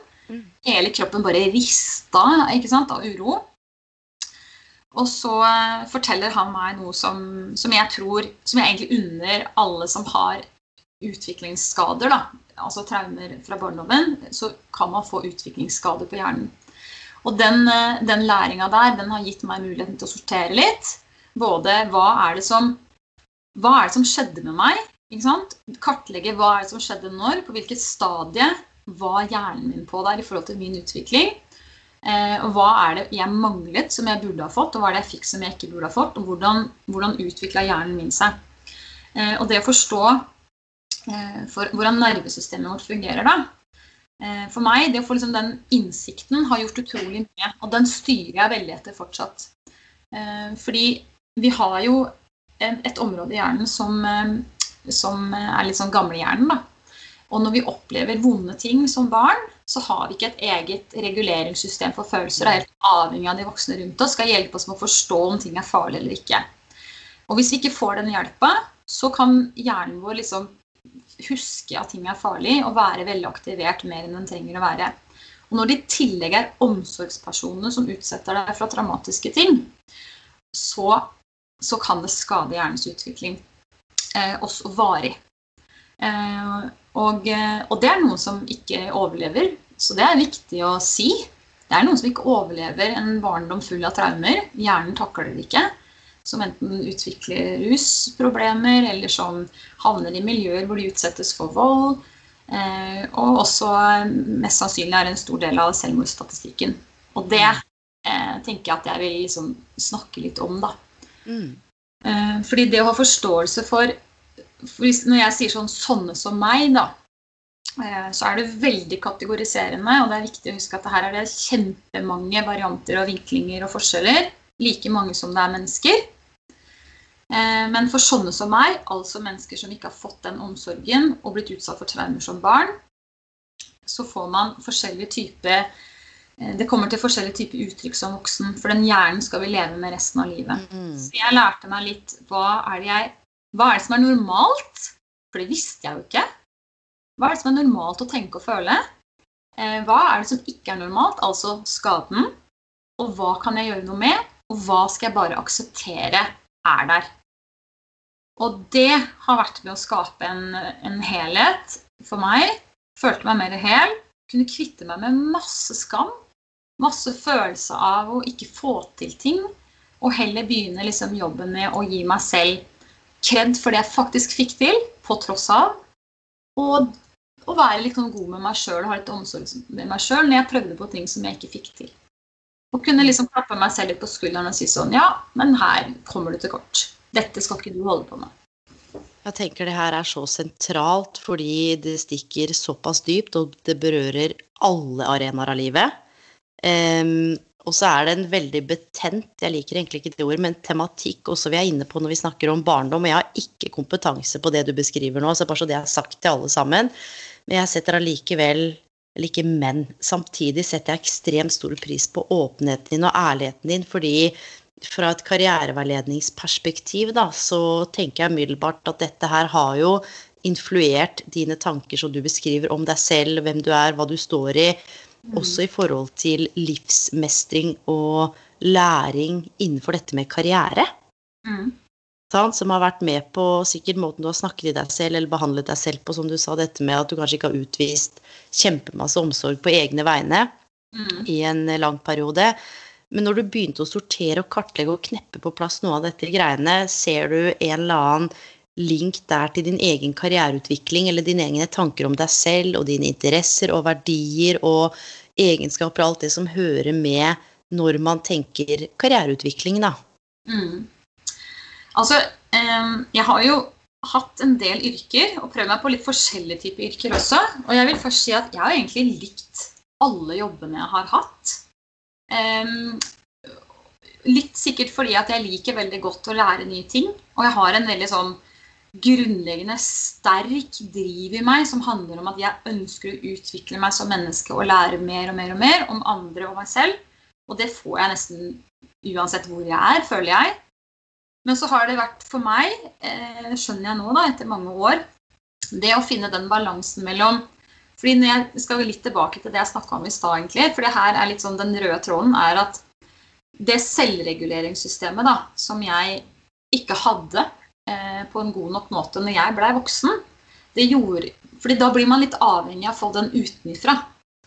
Hele kroppen bare rista ikke sant, av uro. Og så eh, forteller han meg noe som, som, jeg tror Som jeg egentlig unner alle som har utviklingsskader, da, altså traumer fra barndommen, så kan man få utviklingsskader på hjernen. Og den, eh, den læringa der, den har gitt meg muligheten til å sortere litt. Både hva er det som, er det som skjedde med meg? Kartlegge hva er det som skjedde når, på hvilket stadie var hjernen min på der i forhold til min utvikling? Eh, og hva er det jeg manglet som jeg burde ha fått, og hva er det jeg fikk som jeg ikke burde ha fått? Og hvordan, hvordan utvikla hjernen min seg? Eh, og det å forstå for, hvordan nervesystemet vårt fungerer da. For meg, det å få liksom den innsikten har gjort utrolig mye. Og den styrer jeg veldig etter fortsatt. Fordi vi har jo et område i hjernen som, som er litt sånn gamlehjernen. da. Og når vi opplever vonde ting som barn, så har vi ikke et eget reguleringssystem for følelser. Det er helt avhengig av de voksne rundt oss skal hjelpe oss med å forstå om ting er farlig eller ikke. Og hvis vi ikke får den hjelpa, så kan hjernen vår liksom huske at ting er farlig, og være veldig aktivert mer enn den trenger å være. Og når det i tillegg er omsorgspersonene som utsetter deg for traumatiske ting, så, så kan det skade hjernens utvikling. Eh, også varig. Eh, og, og, det er noen som ikke overlever, så det er viktig å si. Det er noen som ikke overlever en barndom full av traumer. Hjernen takler det ikke. Som enten utvikler rusproblemer, eller som havner i miljøer hvor de utsettes for vold. Eh, og også mest sannsynlig er en stor del av selvmordsstatistikken. Og det eh, tenker jeg at jeg vil liksom snakke litt om, da. Mm. Eh, fordi det å ha forståelse for når jeg sier sånn 'sånne som meg', da, så er det veldig kategoriserende. Og det er viktig å huske at her er det kjempemange varianter og vinklinger og forskjeller. Like mange som det er mennesker. Eh, men for sånne som meg, altså mennesker som ikke har fått den omsorgen og blitt utsatt for traumer som barn, så får man forskjellige typer eh, det kommer til forskjellige typer uttrykk som voksen. For den hjernen skal vi leve med resten av livet. Mm. Så jeg lærte meg litt hva er det jeg hva er det som er normalt? For det visste jeg jo ikke. Hva er det som er normalt å tenke og føle? Eh, hva er det som ikke er normalt, altså skaden? Og hva kan jeg gjøre noe med? Og hva skal jeg bare akseptere er der? Og det har vært med å skape en, en helhet for meg. Følte meg mer hel. Kunne kvitte meg med masse skam. Masse følelse av å ikke få til ting. Og heller begynne liksom jobben med å gi meg selv kred for det jeg faktisk fikk til, på tross av. Og å være litt sånn god med meg sjøl og ha litt omsorg med meg sjøl når jeg prøvde på ting som jeg ikke fikk til. Og kunne liksom klappe meg selv litt på skulderen og si sånn Ja, men her kommer du til kort. Dette skal ikke du holde på med. Jeg tenker det her er så sentralt fordi det stikker såpass dypt, og det berører alle arenaer av livet. Um, og så er det en veldig betent, jeg liker egentlig ikke det ordet, men tematikk også vi er inne på når vi snakker om barndom. Og jeg har ikke kompetanse på det du beskriver nå, så bare så det er sagt til alle sammen. Men jeg setter allikevel eller ikke men. Samtidig setter jeg ekstremt stor pris på åpenheten din og ærligheten din, fordi fra et karriereveiledningsperspektiv, da, så tenker jeg umiddelbart at dette her har jo influert dine tanker som du beskriver om deg selv, hvem du er, hva du står i, mm. også i forhold til livsmestring og læring innenfor dette med karriere. Mm. Som har vært med på sikkert måten du har snakket i deg selv eller behandlet deg selv på, som du sa, dette med at du kanskje ikke har utvist kjempemasse omsorg på egne vegne mm. i en lang periode. Men når du begynte å sortere og kartlegge og kneppe på plass noe av dette greiene, ser du en eller annen link der til din egen karriereutvikling eller dine egne tanker om deg selv og dine interesser og verdier og egenskaper og alt det som hører med når man tenker karriereutvikling, da? Mm. Altså, jeg har jo hatt en del yrker og prøvd meg på litt forskjellige typer yrker også. Og jeg vil først si at jeg har egentlig likt alle jobbene jeg har hatt. Litt sikkert fordi at jeg liker veldig godt å lære nye ting. Og jeg har en veldig sånn grunnleggende sterk driv i meg som handler om at jeg ønsker å utvikle meg som menneske og lære mer og mer og mer om andre og meg selv. Og det får jeg nesten uansett hvor jeg er, føler jeg. Men så har det vært for meg, eh, skjønner jeg nå da, etter mange år, det å finne den balansen mellom fordi når jeg skal litt tilbake til det jeg snakka om i stad, egentlig. For det her er litt sånn den røde tråden er at det selvreguleringssystemet da, som jeg ikke hadde eh, på en god nok måte når jeg blei voksen, det gjorde fordi da blir man litt avhengig av å få den utenfra.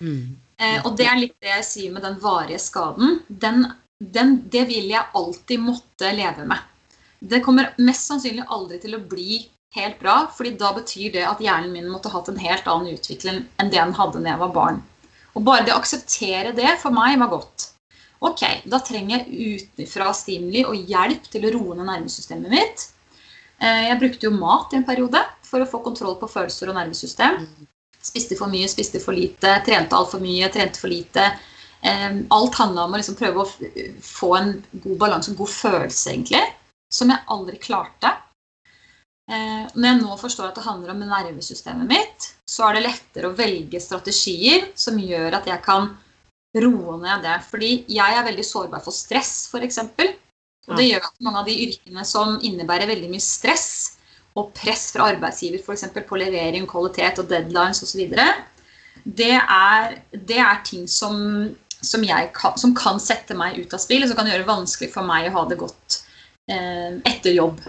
Mm. Eh, og det er litt det jeg sier med den varige skaden. Den, den, det vil jeg alltid måtte leve med. Det kommer mest sannsynlig aldri til å bli helt bra, fordi da betyr det at hjernen min måtte hatt en helt annen utvikling enn det den hadde da jeg var barn. Og bare det å akseptere det for meg var godt. Ok, da trenger jeg utenfra stimuli og hjelp til å roe ned nervesystemet mitt. Eh, jeg brukte jo mat i en periode for å få kontroll på følelser og nervesystem. Spiste for mye, spiste for lite, trente altfor mye, trente for lite. Eh, alt handla om å liksom prøve å få en god balanse, en god følelse, egentlig som jeg aldri klarte. Eh, når jeg nå forstår at det handler om nervesystemet mitt, så er det lettere å velge strategier som gjør at jeg kan roe ned det. Fordi jeg er veldig sårbar for stress, f.eks. Og det gjør at mange av de yrkene som innebærer veldig mye stress og press fra arbeidsgiver f.eks. på levering, kvalitet og deadlines osv., det, er, det er ting som, som, kan, som kan sette meg ut av spill, og som kan gjøre det vanskelig for meg å ha det godt etter jobb.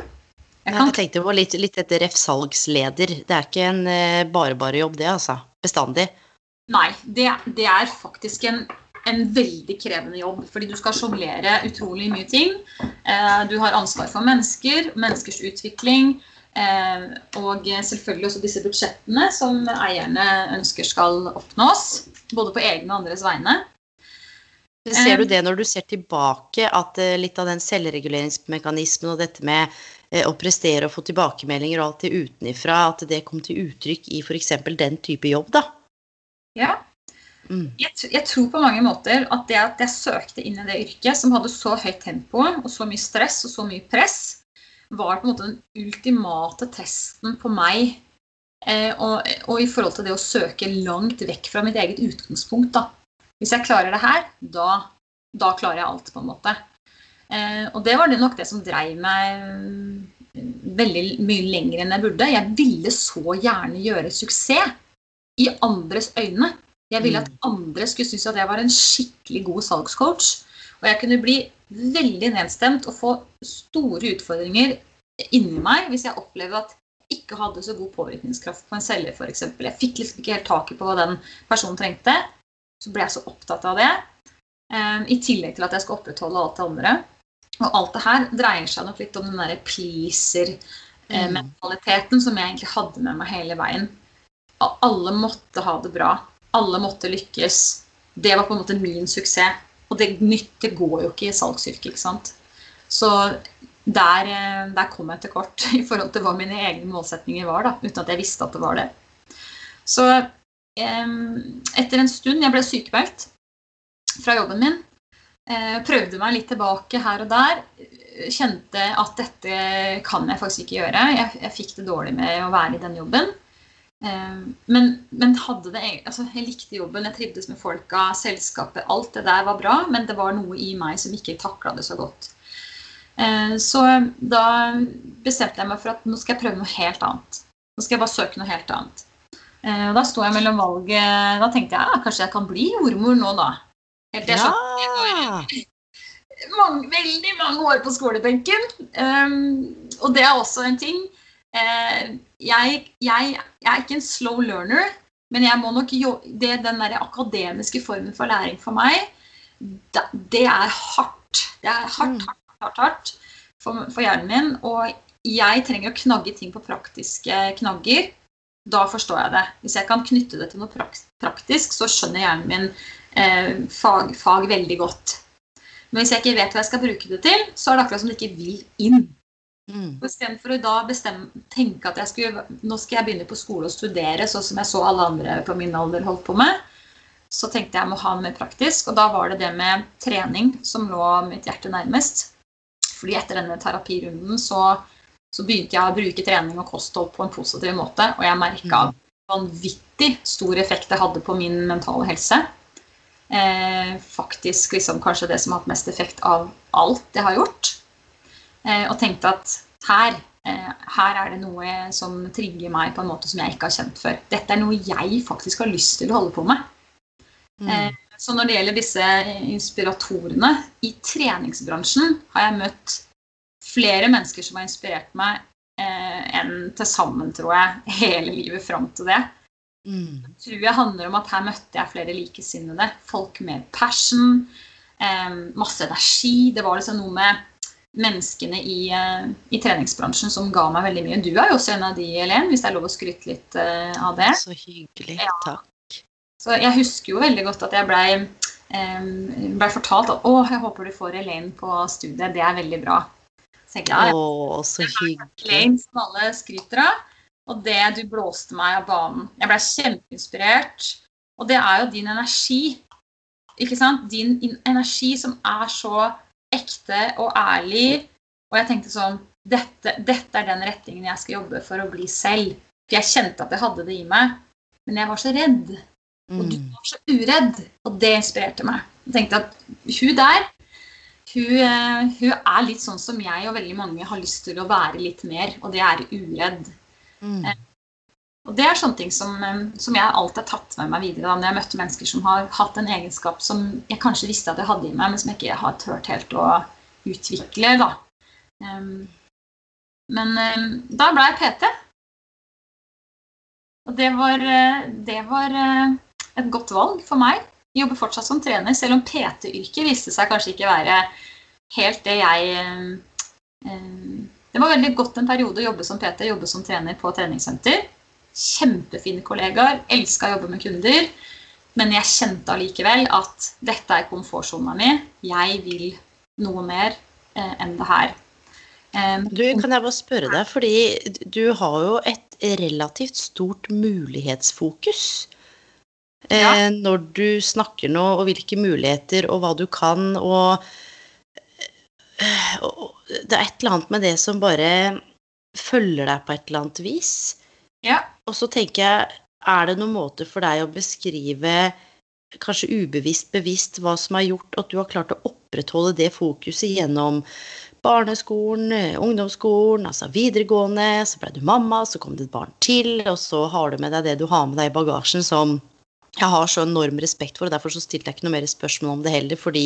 Jeg, kan... jeg tenkte på litt, litt etter ref salgsleder. Det er ikke en eh, bare-bare jobb, det, altså. Bestandig. Nei, det, det er faktisk en, en, veldig krevende jobb. Fordi du skal sjonglere utrolig mye ting. Eh, du har ansvar for mennesker, menneskers utvikling. Og selvfølgelig også disse budsjettene som eierne ønsker skal oppnås. Både på egne og andres vegne. Ser du det når du ser tilbake, at eh, litt av den selvreguleringsmekanismen og dette med eh, å prestere og få tilbakemeldinger og alt det utenifra, at det kom til uttrykk i f.eks. den type jobb, da? Ja. Mm. Jeg, jeg, tror på mange måter at det at jeg søkte inn i det yrket som hadde så høyt tempo og så mye stress og så mye press, var på en måte den ultimate testen på meg. Eh, og, og, i forhold til det å søke langt vekk fra mitt eget utgangspunkt. da hvis jeg klarer det her, da, da klarer jeg alt, på en måte. Eh, og det var det nok det som dreiv meg mm, veldig mye lenger enn jeg burde. Jeg ville så gjerne gjøre suksess i andres øyne. Jeg ville at mm. andre skulle synes at jeg var en skikkelig god salgscoach. Og jeg kunne bli veldig nedstemt og få store utfordringer inni meg hvis jeg opplevde at jeg ikke hadde så god påvirkningskraft på en selger f.eks. Jeg fikk liksom ikke helt taket på hva den personen trengte så ble jeg så opptatt av det. Um, I tillegg til at jeg skal opprettholde alt det andre. Og alt det her dreier seg nok litt om den derre pleaser-mentaliteten som jeg egentlig hadde med meg hele veien. Alle måtte ha det bra. Alle måtte lykkes. Det var på en måte min suksess. Og det nytte går jo ikke i salgsyrket, ikke sant. Så der, eh, der, kom jeg til kort i forhold til hva mine egne målsetninger var, da, uten at jeg visste at det var det. Så etter en stund Jeg ble sykemeldt fra jobben min. Eh, prøvde meg litt tilbake her og der. Kjente at dette kan jeg faktisk ikke gjøre. Jeg, jeg fikk det dårlig med å være i den jobben. Men, men, det altså, jeg likte jobben, jeg trivdes med folka, selskapet. Alt det der var bra, men det var noe i meg som ikke takla det så godt. Eh, så da bestemte jeg meg for at nå skal jeg prøve noe helt annet. Nå skal jeg bare søke noe helt annet. Eh, og da sto jeg mellom valget Da tenkte jeg ja, kanskje jeg kan bli jordmor nå, da. Helt til jeg mange, veldig mange år på skolebenken. Um, og det er også en ting. Uh, jeg, jeg, jeg, er ikke en slow learner, men jeg må nok det, den der akademiske formen for læring for meg, det, det er hardt. Det er hardt, mm. hardt, hardt, hardt for, for hjernen min. Og jeg trenger å knagge ting på praktiske knagger. Da forstår jeg det. Hvis jeg kan knytte det til noe praktisk, så skjønner hjernen min eh, fag, fag veldig godt. Men hvis jeg ikke vet hva jeg skal bruke det til, så er det akkurat som det ikke vil inn. Mm. Istedenfor å da bestemme, tenke at jeg skulle, nå skal jeg begynne på skole og studere, sånn som jeg så alle andre på min alder holdt på med, så tenkte jeg må ha noe mer praktisk. Og da var det det med trening som lå mitt hjerte nærmest. Fordi etter denne terapirunden så, så begynte jeg å bruke trening og kosthold på en positiv måte, og jeg merka mm. vanvittig stor effekt det hadde på min mentale helse eh, faktisk liksom kanskje det som har hatt mest effekt av alt jeg har gjort. Eh, og tenkte at her, eh, her er det noe som trigger meg på en måte som jeg ikke har kjent før. Dette er noe jeg faktisk har lyst til å holde på med. Mm. Eh, så når det gjelder disse inspiratorene i treningsbransjen, har jeg møtt flere mennesker som har inspirert meg eh, enn til sammen, tror jeg, hele livet fram til det. Mm. Jeg tror jeg handler om at her møtte jeg flere likesinnede. Folk med passion, eh, masse energi. Det var liksom noe med menneskene i, eh, i, treningsbransjen som ga meg veldig mye. Du er jo også en av de, Helen, hvis det er lov å skryte litt eh, av det. Så hyggelig. Ja. Takk. Så jeg husker jo veldig godt at jeg blei eh, ble fortalt at å, jeg håper du får Elaine på studiet. Det er veldig bra. Så jeg, å, så hyggelig. Elaine som alle skryter av. Og det du blåste meg av banen. Jeg ble kjempeinspirert. Og det er jo din energi. Ikke sant? Din energi som er så ekte og ærlig. Og jeg tenkte sånn dette, dette er den retningen jeg skal jobbe for å bli selv. For jeg kjente at jeg hadde det i meg. Men jeg var så redd. Og du mm. var så uredd. Og det inspirerte meg. Jeg tenkte at hun der hun, eh, hun, er litt sånn som jeg og veldig mange har lyst til å være litt mer, og det er uredd. Mm. Eh, og Det er sånne ting som, eh, som, jeg alltid har tatt med meg videre da, når jeg møtte mennesker som har hatt en egenskap som jeg kanskje visste at jeg hadde i meg, men som jeg ikke har turt helt å utvikle. Da. Um, men um, da ble jeg PT. Og det var, det var et godt valg for meg. Jobber fortsatt som trener, selv om PT-yrket viste seg kanskje ikke være helt det jeg um, det var veldig godt en periode å jobbe som PT, jobbe som trener på treningssenter. Kjempefine kollegaer, elska å jobbe med kunder. Men jeg kjente allikevel at dette er komfortsona mi. Jeg vil noe mer eh, enn det her. Um, du, kan jeg bare spørre deg, fordi du har jo et relativt stort mulighetsfokus. Eh, ja. Når du snakker nå, og hvilke muligheter og hva du kan, og det er et eller annet med det som bare følger deg på et eller annet vis. Ja. Og så tenker jeg, er det noen måte for deg å beskrive, kanskje ubevisst, bevisst, hva som har gjort at du har klart å opprettholde det fokuset gjennom barneskolen, ungdomsskolen, altså videregående, så ble du mamma, så kom det et barn til, og så har du med deg det du har med deg i bagasjen som jeg har så enorm respekt for, og derfor så stilte jeg ikke noe mer spørsmål om det heller, fordi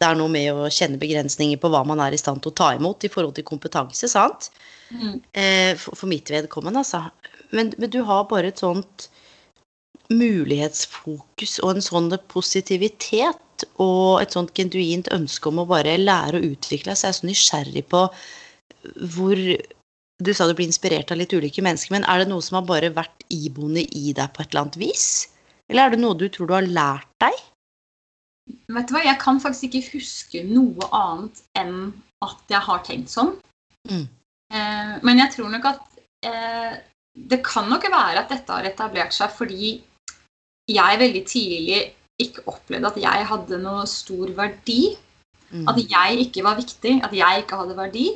det er noe med å kjenne begrensninger på hva man er i stand til å ta imot i forhold til kompetanse, sant? Mm. Eh, for, for, mitt vedkommende, altså. Men, men, du har bare et sånt mulighetsfokus og en sånn positivitet og et sånt genuint ønske om å bare lære å utvikle seg. Jeg er så nysgjerrig på hvor Du sa du blir inspirert av litt ulike mennesker, men er det noe som har bare vært iboende i deg på et eller annet vis? Eller er det noe du tror du har lært deg? Vet du hva, Jeg kan faktisk ikke huske noe annet enn at jeg har tenkt sånn. Mm. Eh, men jeg tror nok at eh, det kan nok være at dette har etablert seg fordi jeg veldig tidlig ikke opplevde at jeg hadde noe stor verdi. Mm. At jeg ikke var viktig, at jeg ikke hadde verdi.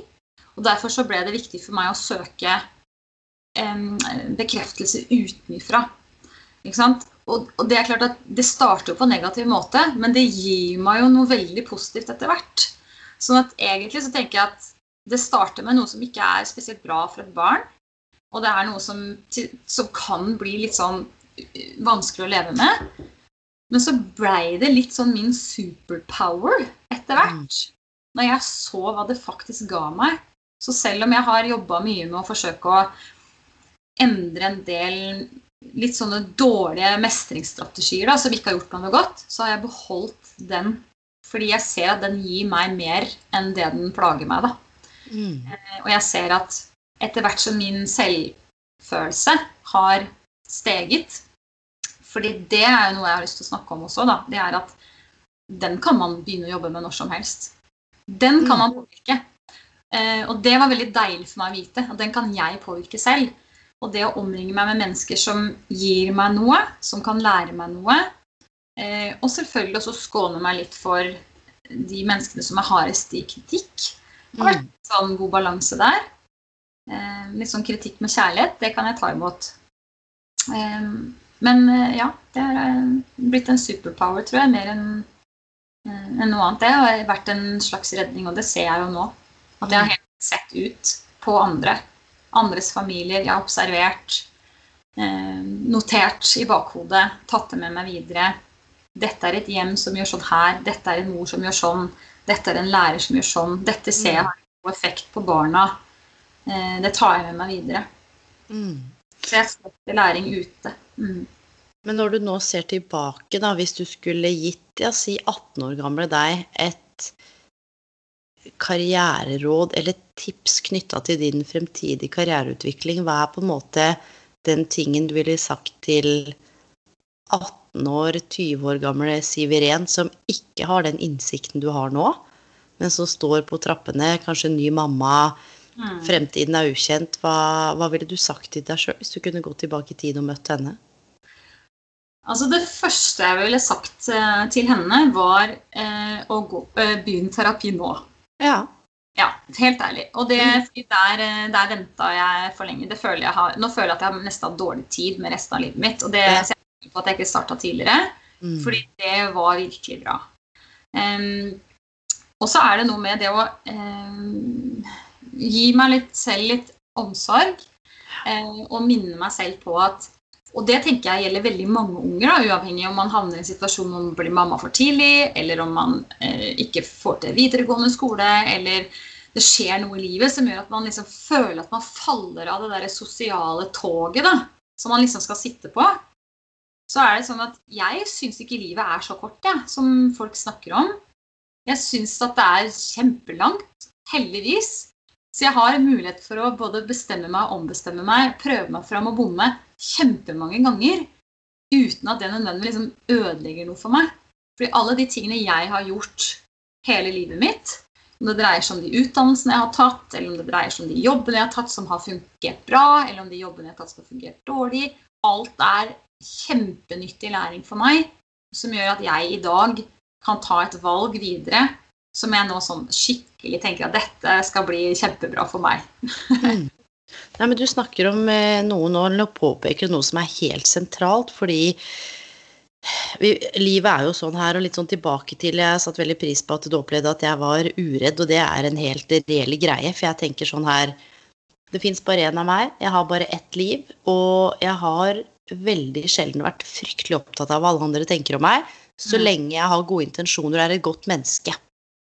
Og derfor så ble det viktig for meg å søke eh, bekreftelse utenfra. Ikke sant? Og, og, det er klart at det starter jo på en negativ måte, men det gir meg jo noe veldig positivt etter hvert. Sånn at egentlig så tenker jeg at det starter med noe som ikke er spesielt bra for et barn. Og det er noe som, som kan bli litt sånn vanskelig å leve med. Men så blei det litt sånn min superpower etter hvert. Når jeg så hva det faktisk ga meg. Så selv om jeg har jobba mye med å forsøke å endre en del litt sånne dårlige mestringsstrategier da, som ikke har gjort meg noe godt, så har jeg beholdt den. Fordi jeg ser at den gir meg mer enn det den plager meg. da. Mm. Eh, og jeg ser at etter hvert som min selvfølelse har steget, fordi det er jo noe jeg har lyst til å snakke om også. Da. Det er at den kan man begynne å jobbe med når som helst. Den kan man mm. påvirke. Eh, og det var veldig deilig for meg å vite. At den kan jeg påvirke selv. Og det å omringe meg med mennesker som gir meg noe, som kan lære meg noe. Eh, og selvfølgelig også skåne meg litt for de menneskene som er hardest i kritikk. Det har vært en mm. sånn god balanse der. Eh, litt sånn kritikk med kjærlighet, det kan jeg ta imot. Men eh, ja, det har blitt en superpower, tror jeg, mer enn enn noe annet. Det har vært en slags redning, og det ser jeg jo nå. At jeg har helt sett ut på andre. Andres familier. Jeg har observert, notert i bakhodet, tatt det med meg videre. Dette er et hjem som gjør sånn her. Dette er en mor som gjør sånn. Dette er en lærer som gjør sånn. Dette ser jeg mm. har god effekt på barna. Det tar jeg med meg videre. Mm. Så jeg setter læring ute. Mm. Men når du nå ser tilbake, da, hvis du skulle gitt ja, si 18 år gamle deg et karriereråd eller tips knytta til din fremtidige karriereutvikling, hva er på en måte den tingen du ville sagt til 18 år, 20 år gamle Siv Iren, som ikke har den innsikten du har nå, men som står på trappene, kanskje ny mamma, Mm. Fremtiden er ukjent. Hva, hva ville du sagt til deg sjøl hvis du kunne gå tilbake i tid og møtt henne? Altså Det første jeg ville sagt eh, til henne, var eh, å gå, eh, begynne terapi nå. Ja. Ja, helt ærlig. Og det, der, eh, der venta jeg for lenge. Det føler jeg har, nå føler jeg at jeg har nesten har dårlig tid med resten av livet mitt. Og det ja. ser jeg på at jeg ikke starta tidligere. Mm. Fordi det var virkelig bra. Um, og så er det noe med det å um, gi meg litt selv litt omsorg. Um, og minne meg selv på at Og det tenker jeg gjelder veldig mange unger, da, uavhengig om man havner i en situasjon hvor man blir mamma for tidlig, eller om man eh, ikke får til videregående skole, eller det skjer noe i livet som gjør at man liksom føler at man faller av det der sosiale toget da, som man liksom skal sitte på. Så er det sånn at jeg syns ikke livet er så kort, ja, som folk snakker om. Jeg syns at det er kjempelangt, heldigvis. Så jeg har mulighet for å både bestemme meg ombestemme meg, prøve meg fram og bomme kjempemange ganger uten at det nødvendigvis liksom ødelegger noe for meg. Fordi alle de tingene jeg har gjort hele livet mitt, om det dreier seg om de utdannelsene jeg har tatt, eller om det dreier seg om de jobbene jeg har tatt som har fungert bra, eller om de jobbene jeg har tatt som har fungert dårlig Alt er kjempenyttig læring for meg, som gjør at jeg i dag kan ta et valg videre som jeg nå sånn skikkelig tenker at dette skal bli kjempebra for meg. mm. Nei, men Du snakker om eh, noe nå, eller påpeker noe som er helt sentralt, fordi vi, livet er jo sånn her, og litt sånn tilbake til Jeg satte veldig pris på at du opplevde at jeg var uredd, og det er en helt reell greie. For jeg tenker sånn her Det fins bare én av meg, jeg har bare ett liv, og jeg har veldig sjelden vært fryktelig opptatt av hva alle andre tenker om meg, så mm. lenge jeg har gode intensjoner og er et godt menneske.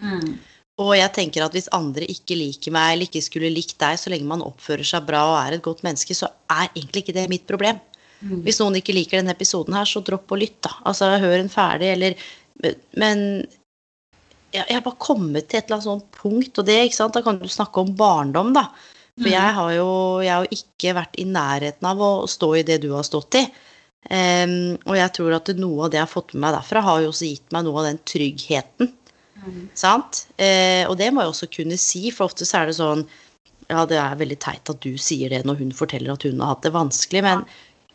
Mm. Og jeg tenker at hvis andre ikke liker meg eller ikke skulle likt deg, så lenge man oppfører seg bra og er et godt menneske, så er egentlig ikke det mitt problem. Mm. Hvis noen ikke liker denne episoden her, så dropp å lytte. Altså, hør den ferdig, eller Men jeg, jeg har bare kommet til et eller annet sånt punkt, og det, ikke sant, da kan du snakke om barndom, da. For mm. jeg, har jo, jeg har ikke vært i nærheten av å stå i det du har stått i. Um, og jeg tror at noe av det jeg har fått med meg derfra, har jo også gitt meg noe av den tryggheten Sant? Eh, og det må jeg også kunne si, for ofte så er det sånn Ja, det er veldig teit at du sier det når hun forteller at hun har hatt det vanskelig, men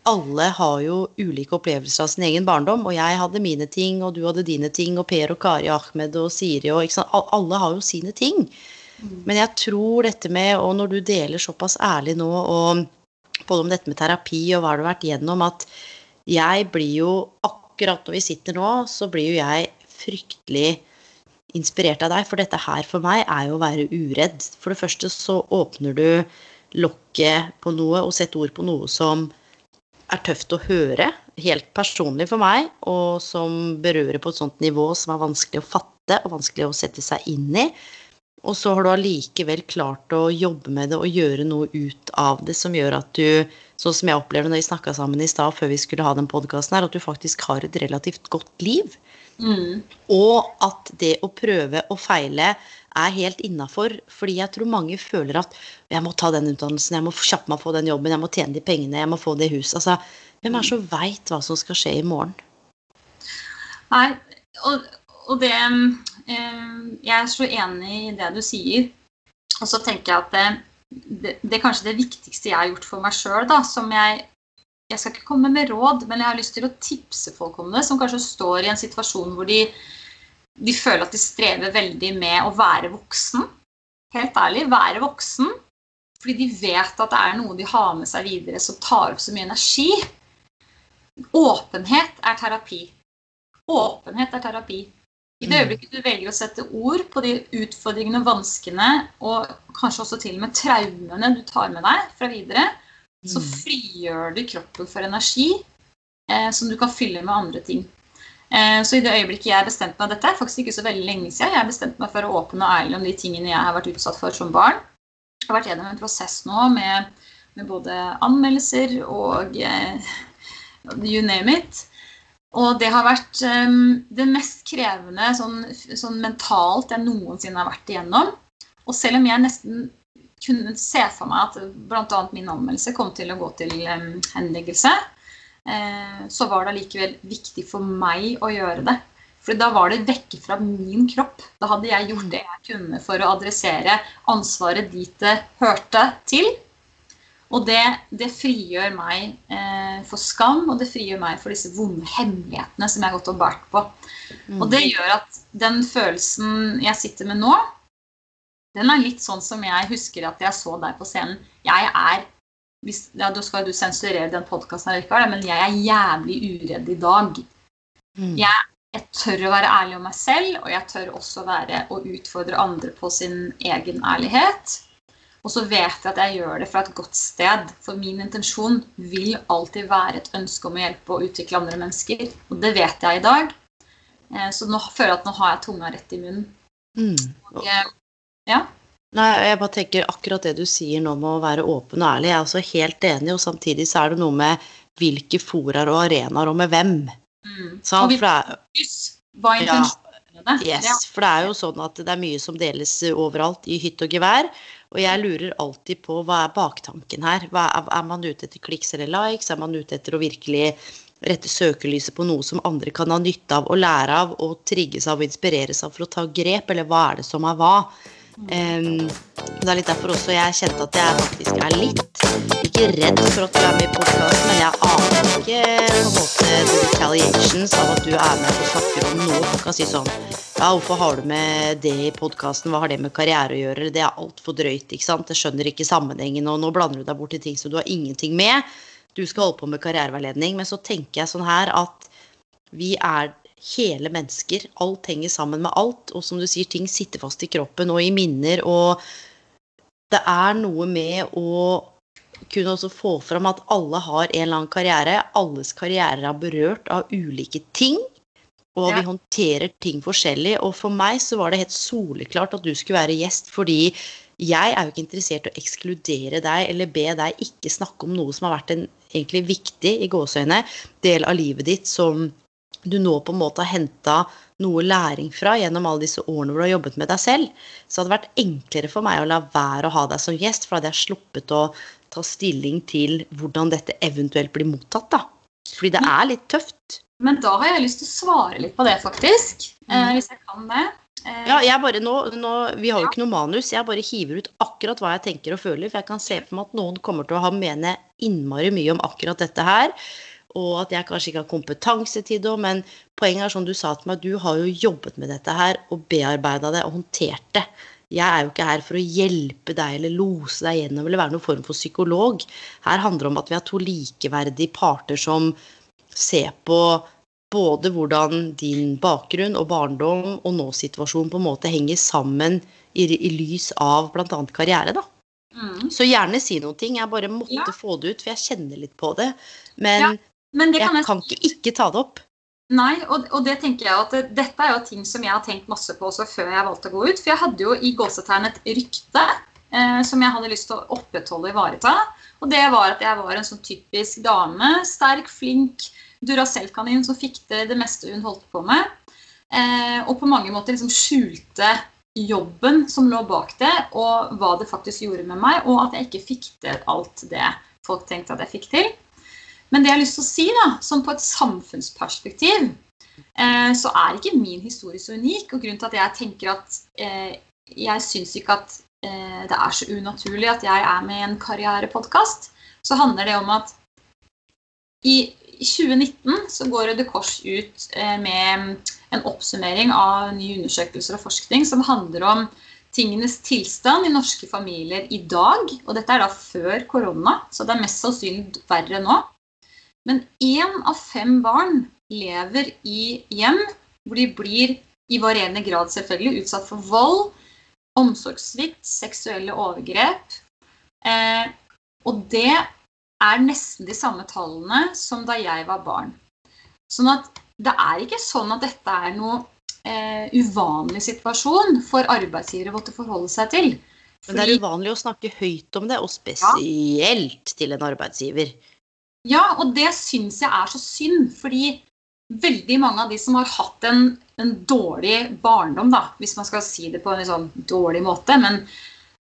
alle har jo ulike opplevelser av sin egen barndom. Og jeg hadde mine ting, og du hadde dine ting, og Per og Kari Ahmed og Siri og ikke sant? Alle har jo sine ting. Men jeg tror dette med, og når du deler såpass ærlig nå og både om dette med terapi og hva du har vært gjennom, at jeg blir jo Akkurat når vi sitter nå, så blir jo jeg fryktelig inspirert av deg, for dette her for meg er jo å være uredd. For det første så åpner du lokket på noe og setter ord på noe som er tøft å høre, helt personlig for meg, og som berører på et sånt nivå som er vanskelig å fatte og vanskelig å sette seg inn i. Og så har du allikevel klart å jobbe med det og gjøre noe ut av det som gjør at du, sånn som jeg opplevde når vi snakka sammen i stad før vi skulle ha den podkasten her, at du faktisk har et relativt godt liv. Mm. Og at det å prøve og feile er helt innafor. Fordi jeg tror mange føler at jeg må ta den utdannelsen, jeg må kjappe meg å få den jobben, jeg må tjene de pengene, jeg må få det huset. Altså, hvem er så veit hva som skal skje i morgen? Nei, og, og det eh, jeg er så enig i det du sier. Og så tenker jeg at det, det, det, kanskje det viktigste jeg har gjort for meg sjøl, som jeg Jeg skal ikke komme med råd, men jeg har lyst til å tipse folk om det, som kanskje står i en situasjon hvor de, de føler at de strever veldig med å være voksen. Helt ærlig, være voksen. Fordi de vet at det er noe de har med seg videre som tar opp så mye energi. Åpenhet er terapi. Åpenhet er terapi. I det mm. øyeblikket du velger å sette ord på de utfordringene og vanskene, og kanskje også til og med traumene du tar med deg fra videre, så mm. frigjør du kroppen for energi eh, som du kan fylle med andre ting. Eh, så i det øyeblikket jeg bestemte meg Dette er faktisk ikke så veldig lenge siden. Jeg bestemte meg for å åpne og ærlig om de tingene jeg har vært utsatt for som barn. Jeg har vært gjennom en prosess nå med, med både anmeldelser og eh, you name it. Og det har vært um, det mest krevende sånn, sånn, mentalt jeg noensinne har vært igjennom. Og selv om jeg nesten kunne se for meg at bl.a. min anmeldelse kom til å gå til henleggelse, uh, så var det allikevel viktig for meg å gjøre det. For da var det vekke fra min kropp. Da hadde jeg gjort det jeg kunne for å adressere ansvaret dit det hørte til. Og det, det frigjør meg eh, for skam, og det frigjør meg for disse vonde hemmelighetene som jeg har gått og båret på. Mm. Og det gjør at den følelsen jeg sitter med nå, den er litt sånn som jeg husker at jeg så deg på scenen. Jeg er hvis, ja, Da skal du sensurere den podkasten, men jeg er jævlig uredd i dag. Mm. Jeg, jeg, tør å være ærlig om meg selv, og jeg tør også være å utfordre andre på sin egen ærlighet. Og så vet jeg at jeg gjør det fra et godt sted. For min intensjon vil alltid være et ønske om å hjelpe og utvikle andre mennesker. Og det vet jeg i dag. Eh, så nå føler jeg at nå har jeg tunga rett i munnen. Mm. Og, eh, ja. Nei, jeg bare tenker akkurat det du sier nå med å være åpen og ærlig. Jeg er også helt enig, og samtidig så er det noe med hvilke foraer og arenaer, og med hvem. Mm. Og vi, hva er intensjonen Ja? Yes, for det er jo sånn at det er mye som deles overalt i hytt og gevær. Og jeg lurer alltid på hva er baktanken her? Hva er man ute etter kliks eller likes? Er man ute etter å virkelig rette søkelyset på noe som andre kan ha nytte av og lære av og trigges av og inspireres av for å ta grep, eller hva er det som er hva? Um, det er litt derfor også jeg kjente at jeg faktisk er litt ikke redd for at du er med i podkast, men jeg aner ikke på en måte retaliations av at du er med og snakker om noe. Folk kan si sånn Ja, hvorfor har du med det i podkasten? Hva har det med karriere å gjøre? Det er altfor drøyt, ikke sant? Jeg skjønner ikke sammenhengen, og nå blander du deg bort i ting som du har ingenting med. Du skal holde på med karriereveiledning, men så tenker jeg sånn her at vi er hele mennesker. Alt henger sammen med alt. Og som du sier, ting sitter fast i kroppen og i minner. Og det er noe med å kunne også få fram at alle har en eller annen karriere. Alles karriere er berørt av ulike ting. Og ja. vi håndterer ting forskjellig. Og for meg så var det helt soleklart at du skulle være gjest fordi jeg er jo ikke interessert i å ekskludere deg eller be deg ikke snakke om noe som har vært en egentlig viktig i gåseøyne del av livet ditt som du nå på en måte har henta noe læring fra gjennom alle disse årene hvor du har jobbet med deg selv, så hadde det vært enklere for meg å la være å ha deg som gjest, for da hadde jeg sluppet å ta stilling til hvordan dette eventuelt blir mottatt. da. Fordi det er litt tøft. Men da har jeg lyst til å svare litt på det, faktisk. Eh, mm. hvis jeg kan det. Eh. Ja, jeg bare nå, nå, Vi har jo ikke noe manus. Jeg bare hiver ut akkurat hva jeg tenker og føler. For jeg kan se for meg at noen kommer til å ha mene innmari mye om akkurat dette her og at jeg kanskje ikke har kompetanse til det. Men poenget er som du sa til meg, du har jo jobbet med dette her og bearbeida det og håndtert det jeg er jo ikke her for å hjelpe deg eller lose deg gjennom eller være noen form for psykolog. Her handler det om at vi har to likeverdige parter som ser på både hvordan din bakgrunn og barndom og nå-situasjon på en måte henger sammen i, i lys av bl.a. karriere. da. Mm. Så gjerne si noen ting. Jeg bare måtte ja. få det ut, for jeg kjenner litt på det. Men, ja, men det kan jeg, jeg kan ikke ikke ta det opp. Nei, og, og, det tenker jeg at dette er jo ting som jeg har tenkt masse på også før jeg valgte å gå ut. For jeg hadde jo i gåsetegn et rykte eh, som jeg hadde lyst til å opprettholde og ivareta. Og det var at jeg var en sånn typisk dame. Sterk, flink, Duracell-kanin som fikk det det meste hun holdt på med. Eh, og på mange måter liksom skjulte jobben som lå bak det, og hva det faktisk gjorde med meg, og at jeg ikke fikk til alt det folk tenkte at jeg fikk til. Men det jeg har lyst til å si, da, som på et samfunnsperspektiv, eh, så er ikke min historie så unik. Og grunnen til at jeg tenker at eh, jeg syns ikke at eh, det er så unaturlig at jeg er med i en karrierepodkast, så handler det om at i 2019 så går Røde Kors ut eh, med en oppsummering av nye undersøkelser og forskning som handler om tingenes tilstand i norske familier i dag. Og dette er da før korona, så det er mest sannsynlig verre nå. Men én av fem barn lever i hjem hvor de blir i varierende grad selvfølgelig utsatt for vold, omsorgssvikt, seksuelle overgrep. Eh, og det er nesten de samme tallene som da jeg var barn. Sånn at det er ikke sånn at dette er noe eh, uvanlig situasjon for arbeidsgivere å måtte forholde seg til. Fordi, Men det er uvanlig å snakke høyt om det, og spesielt ja. til en arbeidsgiver. Ja, og det syns jeg er så synd, fordi veldig mange av de som har hatt en, en dårlig barndom, da, hvis man skal si det på en sånn dårlig måte, men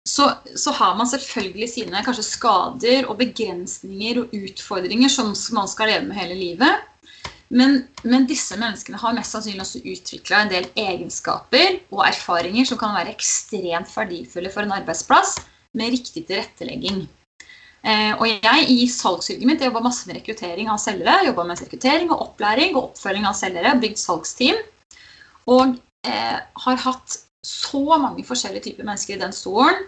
så, så, har man selvfølgelig sine kanskje skader og begrensninger og utfordringer som man skal leve med hele livet. Men, men, disse menneskene har mest sannsynlig også utvikla en del egenskaper og erfaringer som kan være ekstremt verdifulle for en arbeidsplass med riktig tilrettelegging. Eh, og jeg i salgsyrket mitt jobba masse med rekruttering av selgere. Jobba med rekruttering og opplæring og oppfølging av selgere. Bygd salgsteam. Og eh, har hatt så mange forskjellige typer mennesker i den stolen.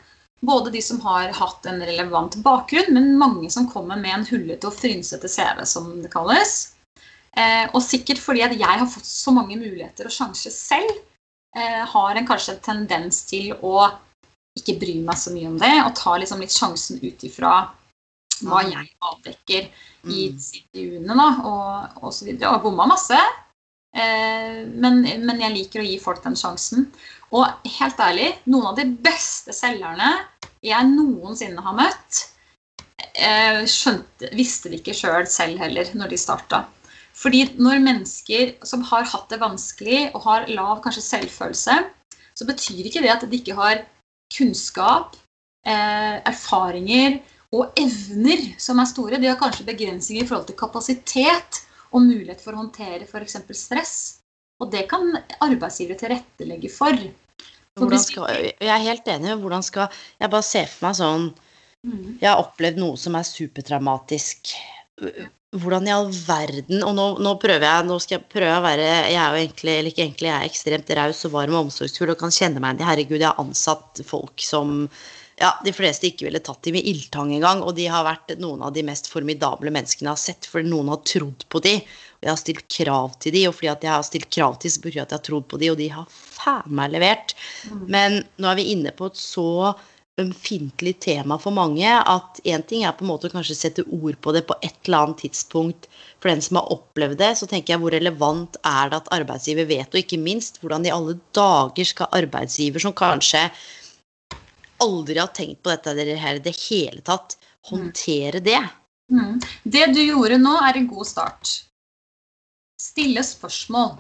Både de som har hatt en relevant bakgrunn, men mange som kommer med en hullete og frynsete CV, som det kalles. Eh, og sikkert fordi at jeg har fått så mange muligheter og sjanser selv, eh, har en kanskje en tendens til å ikke bry meg så mye om det, og ta liksom litt sjansen ut ifra hva mm. jeg avdekker i mm. intervjuene og, og så videre. Og bomma masse. Eh, men, men, jeg liker å gi folk den sjansen. Og helt ærlig, noen av de beste selgerne jeg noensinne har møtt, skjønte, visste de ikke sjøl selv, selv heller når de starta. Fordi når mennesker som har hatt det vanskelig og har lav kanskje selvfølelse, så betyr ikke det at de ikke har kunnskap, eh, erfaringer og evner som er store. De har kanskje begrensninger i forhold til kapasitet og mulighet for å håndtere f.eks. stress. Og det kan arbeidsgivere tilrettelegge for. Skal, jeg er helt enig. Hvordan skal Jeg bare ser for meg sånn mm. Jeg har opplevd noe som er supertraumatisk hvordan i all verden Og nå, nå, prøver jeg nå skal jeg prøve å være Jeg er jo egentlig, eller ikke egentlig, jeg er ekstremt raus og varm og omsorgsfull og kan kjenne meg igjen Herregud, jeg har ansatt folk som ja, de fleste ikke ville tatt dem i ildtang engang. Og de har vært noen av de mest formidable menneskene jeg har sett, fordi noen har trodd på dem. Og jeg har stilt krav til dem, og fordi at jeg har stilt krav til, så betyr at jeg har trodd på dem, og de har faen meg levert. Mm. Men nå er vi inne på et så ømfintlig tema for mange at én ting er på en måte å kanskje sette ord på det på et eller annet tidspunkt for den som har opplevd det. Så tenker jeg hvor relevant er det at arbeidsgiver vet, og ikke minst hvordan i alle dager skal arbeidsgiver som kanskje aldri har tenkt på dette her i det hele tatt, håndtere det? Mm. Det du gjorde nå, er en god start. Stille spørsmål.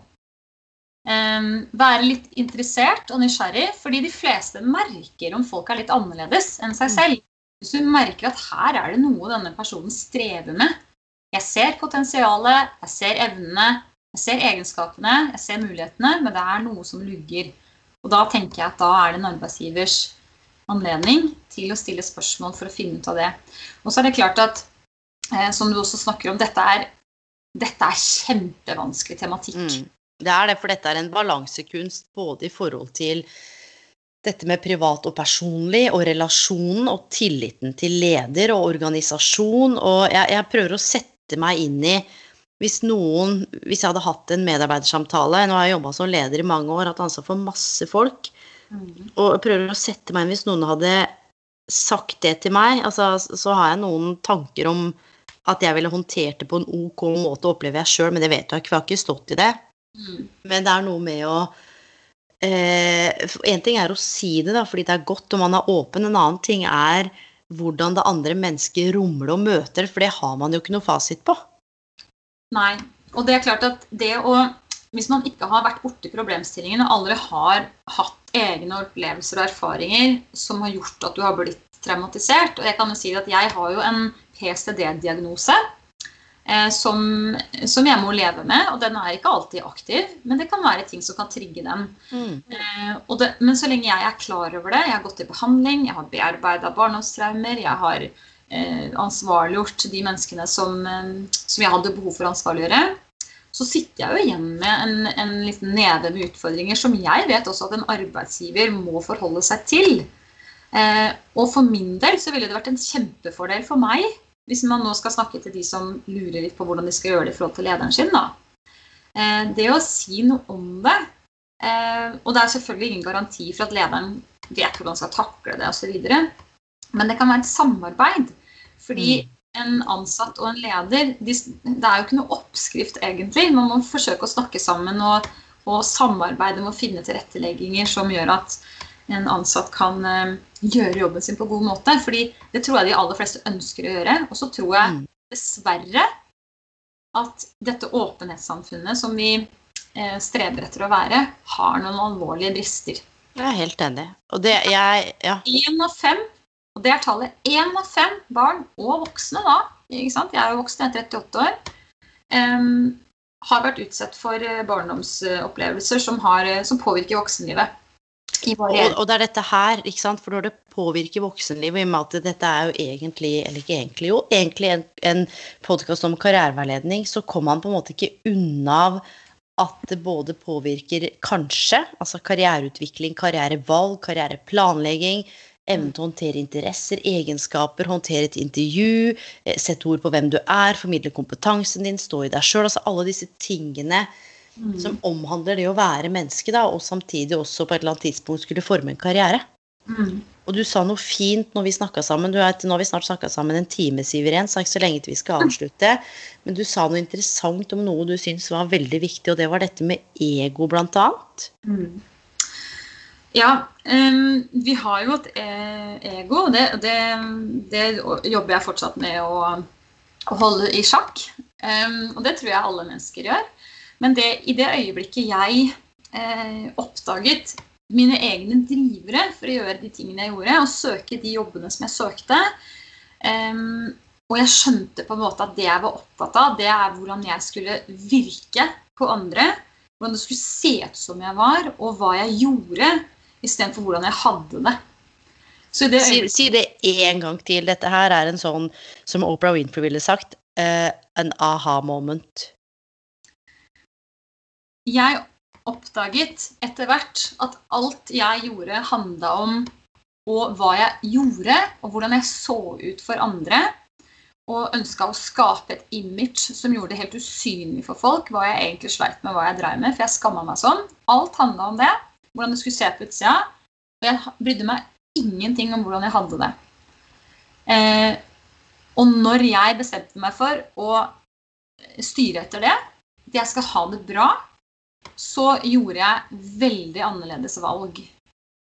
Um, være litt interessert og nysgjerrig, fordi de fleste merker om folk er litt annerledes enn seg mm. selv. Hvis du merker at her er det noe denne personen strever med Jeg ser potensialet, jeg ser evnene, jeg ser egenskapene, jeg ser mulighetene, men det er noe som lugger. Og da tenker jeg at da er det en arbeidsgivers anledning til å stille spørsmål for å finne ut av det. Og så er det klart at, eh, som du også snakker om, dette er, dette er kjempevanskelig tematikk. Mm. Det er det, for dette er en balansekunst både i forhold til dette med privat og personlig, og relasjonen og tilliten til leder og organisasjon. Og jeg, jeg prøver å sette meg inn i hvis noen Hvis jeg hadde hatt en medarbeidersamtale Nå har jeg jobba som leder i mange år, hatt ansvar for masse folk. Mm. Og jeg prøver å sette meg inn hvis noen hadde sagt det til meg, altså, så har jeg noen tanker om at jeg ville håndtert det på en ok måte, opplever jeg sjøl, men det vet jeg ikke, for jeg har ikke stått i det. Mm. Men det er noe med å eh, En ting er å si det, da, fordi det er godt, og man er åpen. En annen ting er hvordan det andre mennesket romler og møter, for det har man jo ikke noe fasit på. Nei. Og det er klart at det å Hvis man ikke har vært borti problemstillingen og aldri har hatt egne opplevelser og erfaringer som har gjort at du har blitt traumatisert Og jeg kan jo si at jeg har jo en PCD-diagnose eh, som, som, jeg må leve med. Og den er ikke alltid aktiv, men det kan være ting som kan trigge den. Mm. Eh, det, men så lenge jeg er klar over det, jeg har gått i behandling, jeg har bearbeida barndomstraumer, jeg har Eh, ansvarliggjort de menneskene som, eh, som, jeg hadde behov for å ansvarliggjøre, så sitter jeg jo igjen med en, en liten neve med utfordringer som jeg vet også at en arbeidsgiver må forholde seg til. Eh, og for min del så ville det vært en kjempefordel for meg, hvis man nå skal snakke til de som lurer litt på hvordan de skal gjøre det i forhold til lederen sin. Eh, det å si noe om det eh, Og det er selvfølgelig ingen garanti for at lederen vet hvordan han skal takle det osv. Men det kan være et samarbeid. Fordi mm. En ansatt og en leder de, Det er jo ikke noe oppskrift, egentlig. Man må forsøke å snakke sammen og, og samarbeide med å finne tilrettelegginger som gjør at en ansatt kan uh, gjøre jobben sin på god måte. Fordi det tror jeg de aller fleste ønsker å gjøre. Og så tror jeg mm. dessverre at dette åpenhetssamfunnet som vi uh, streber etter å være, har noen alvorlige brister. Jeg er helt enig. Og det jeg Ja. Én av fem og det er tallet én av fem barn og voksne da, ikke sant? jeg er jo voksen, jeg er 38 år, um, har vært utsatt for eh, barndomsopplevelser som, har, eh, som påvirker voksenlivet. Og, og, det er dette her, ikke sant? for når det påvirker voksenlivet, i og med at dette er jo egentlig, eller ikke egentlig, jo, egentlig en, en podkast om karriereveiledning, så kommer man på en måte ikke unna at det både påvirker kanskje, altså karriereutvikling, karrierevalg, karriereplanlegging, Evnen til å håndtere interesser, egenskaper, håndtere et intervju, eh, sette ord på hvem du er, formidle kompetansen din, stå i deg sjøl. Altså alle disse tingene mm. som omhandler det å være menneske, da, og samtidig også på et eller annet tidspunkt skulle forme en karriere. Mm. Og du sa noe fint når vi snakka sammen. Du nå har vi snart snakka sammen en time, Siveren, så ikke så lenge til vi skal avslutte. Men du sa noe interessant om noe du syns var veldig viktig, og det var dette med ego, blant annet. Mm. Ja, um, vi har jo et e ego. Det, det, det, jobber jeg fortsatt med å, å holde i sjakk. Um, og det tror jeg alle mennesker gjør. Men det, i det øyeblikket jeg eh, oppdaget mine egne drivere for å gjøre de tingene jeg gjorde, og søke de jobbene som jeg søkte, um, og jeg skjønte på en måte at det jeg var opptatt av, det er hvordan jeg skulle virke på andre. Hvordan det skulle se ut som jeg var, og hva jeg gjorde istedenfor hvordan jeg hadde det. det si, si, det én gang til. Dette her er en sånn, som Oprah Winfrey ville sagt, uh, en aha-moment. Jeg oppdaget etter hvert at alt jeg gjorde, handla om og hva jeg gjorde, og hvordan jeg så ut for andre. Og ønska å skape et image som gjorde det helt usynlig for folk hva jeg egentlig sleit med, hva jeg dreiv med, for jeg skamma meg sånn. Alt handla om det hvordan det skulle se på utsida. Og jeg brydde meg ingenting om hvordan jeg hadde det. Eh, og når jeg bestemte meg for å styre etter det, at jeg skal ha det bra, så gjorde jeg veldig annerledes valg.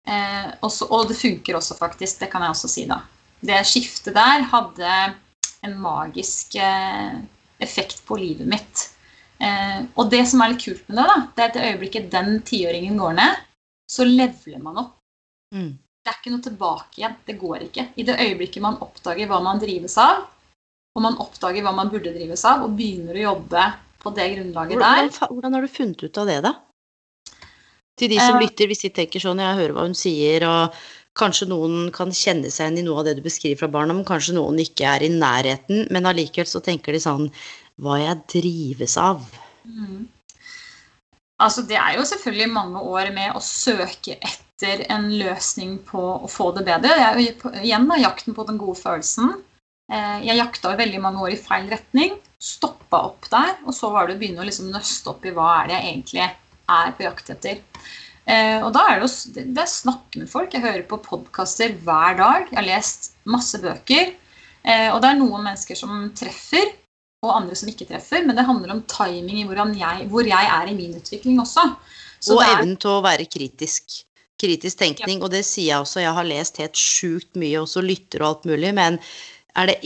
Eh, også, og det funker også, faktisk. Det kan jeg også si, da. Det skiftet der hadde en magisk eh, effekt på livet mitt. Eh, og det som er litt kult med det, da, det er at det øyeblikket den tiåringen går ned, så leveler man opp. Mm. Det er ikke noe tilbake igjen. Det går ikke. I det øyeblikket man oppdager hva man drives av, og man oppdager hva man burde drives av, og begynner å jobbe på det grunnlaget hvordan, der Hvordan har du funnet ut av det, da? Til de som eh, lytter, hvis de tenker sånn, jeg hører hva hun sier, og kanskje noen kan kjenne seg igjen i noe av det du beskriver fra barna, men kanskje noen ikke er i nærheten, men allikevel så tenker de sånn Hva jeg drives av. Mm. Altså, det er jo selvfølgelig mange år med å søke etter en løsning på å få det bedre. Det er jo igjen da, jakten på den gode følelsen. Eh, jeg jakta veldig mange år i feil retning. Stoppa opp der. Og så var det å begynne å liksom nøste opp i hva er det jeg egentlig er på jakt etter. Eh, og da er det å det er snakke med folk. Jeg hører på podkaster hver dag. Jeg har lest masse bøker. Eh, og det er noen mennesker som treffer, og andre som ikke treffer. Men det handler om timing i jeg, hvor jeg er i min utvikling også. Så og er... evnen til å være kritisk. Kritisk tenkning, ja. og det sier jeg også. Jeg har lest helt sjukt mye, også lytter og alt mulig. Men er det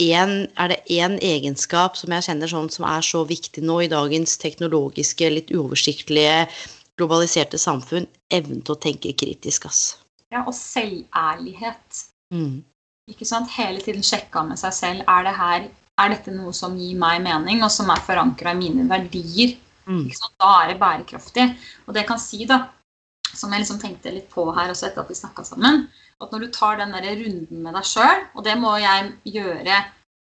én egenskap som jeg kjenner sånn som er så viktig nå i dagens teknologiske, litt uoversiktlige, globaliserte samfunn? Evnen til å tenke kritisk, ass. Ja, og selværlighet. Mm. Ikke sant? Hele tiden sjekka med seg selv. Er det her er dette noe som gir meg mening, og som er forankra i mine verdier? Mm. Da er det bærekraftig. Og det jeg kan si, da, som jeg liksom tenkte litt på her også etter at vi snakka sammen, at når du tar den der runden med deg sjøl, og det må jeg gjøre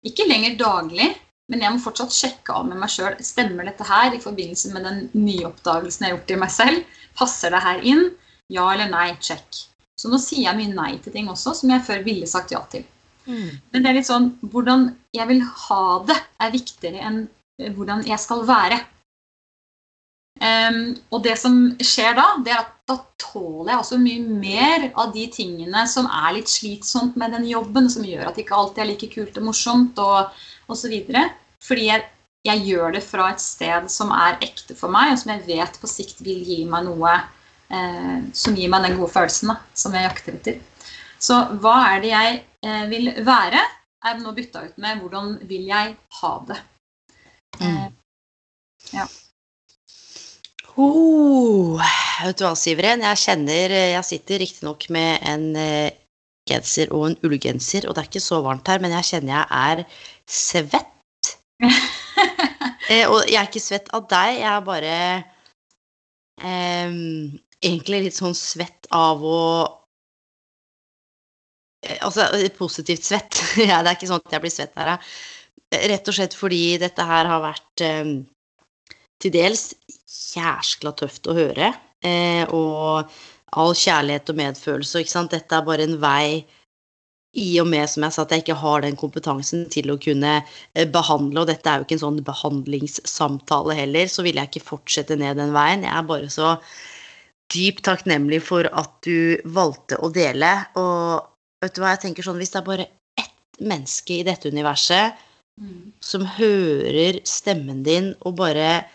ikke lenger daglig, men jeg må fortsatt sjekke av med meg sjøl stemmer dette her i forbindelse med den nyoppdagelsen jeg har gjort i meg selv. Passer det her inn? Ja eller nei? Check. Så nå sier jeg mye nei til ting også som jeg før ville sagt ja til. Mm. Men det er litt sånn hvordan jeg vil ha det, er viktigere enn eh, hvordan jeg skal være. Um, og det som skjer da, det er at da tåler jeg også mye mer av de tingene som er litt slitsomt med den jobben, som gjør at det ikke alltid er like kult og morsomt og osv. Fordi jeg, jeg, gjør det fra et sted som er ekte for meg, og som jeg vet på sikt vil gi meg noe eh, som gir meg den gode følelsen da, som jeg jakter etter. Så hva er det jeg eh, vil være, er nå bytta ut med hvordan vil jeg ha det. Mm. Eh, ja. Oh, vet du hva, Siveren? Jeg kjenner Jeg sitter riktignok med en eh, genser og en ullgenser, og det er ikke så varmt her, men jeg kjenner jeg er svett. eh, og jeg er ikke svett av deg, jeg er bare eh, egentlig litt sånn svett av å Eh, altså positivt svett. ja, det er ikke sånn at jeg blir svett her. Rett og slett fordi dette her har vært eh, til dels jæskla tøft å høre. Eh, og all kjærlighet og medfølelse. Ikke sant? Dette er bare en vei i og med som jeg sa, at jeg ikke har den kompetansen til å kunne eh, behandle, og dette er jo ikke en sånn behandlingssamtale heller, så vil jeg ikke fortsette ned den veien. Jeg er bare så dypt takknemlig for at du valgte å dele. Og Vet du hva jeg tenker sånn, Hvis det er bare ett menneske i dette universet mm. som hører stemmen din og bare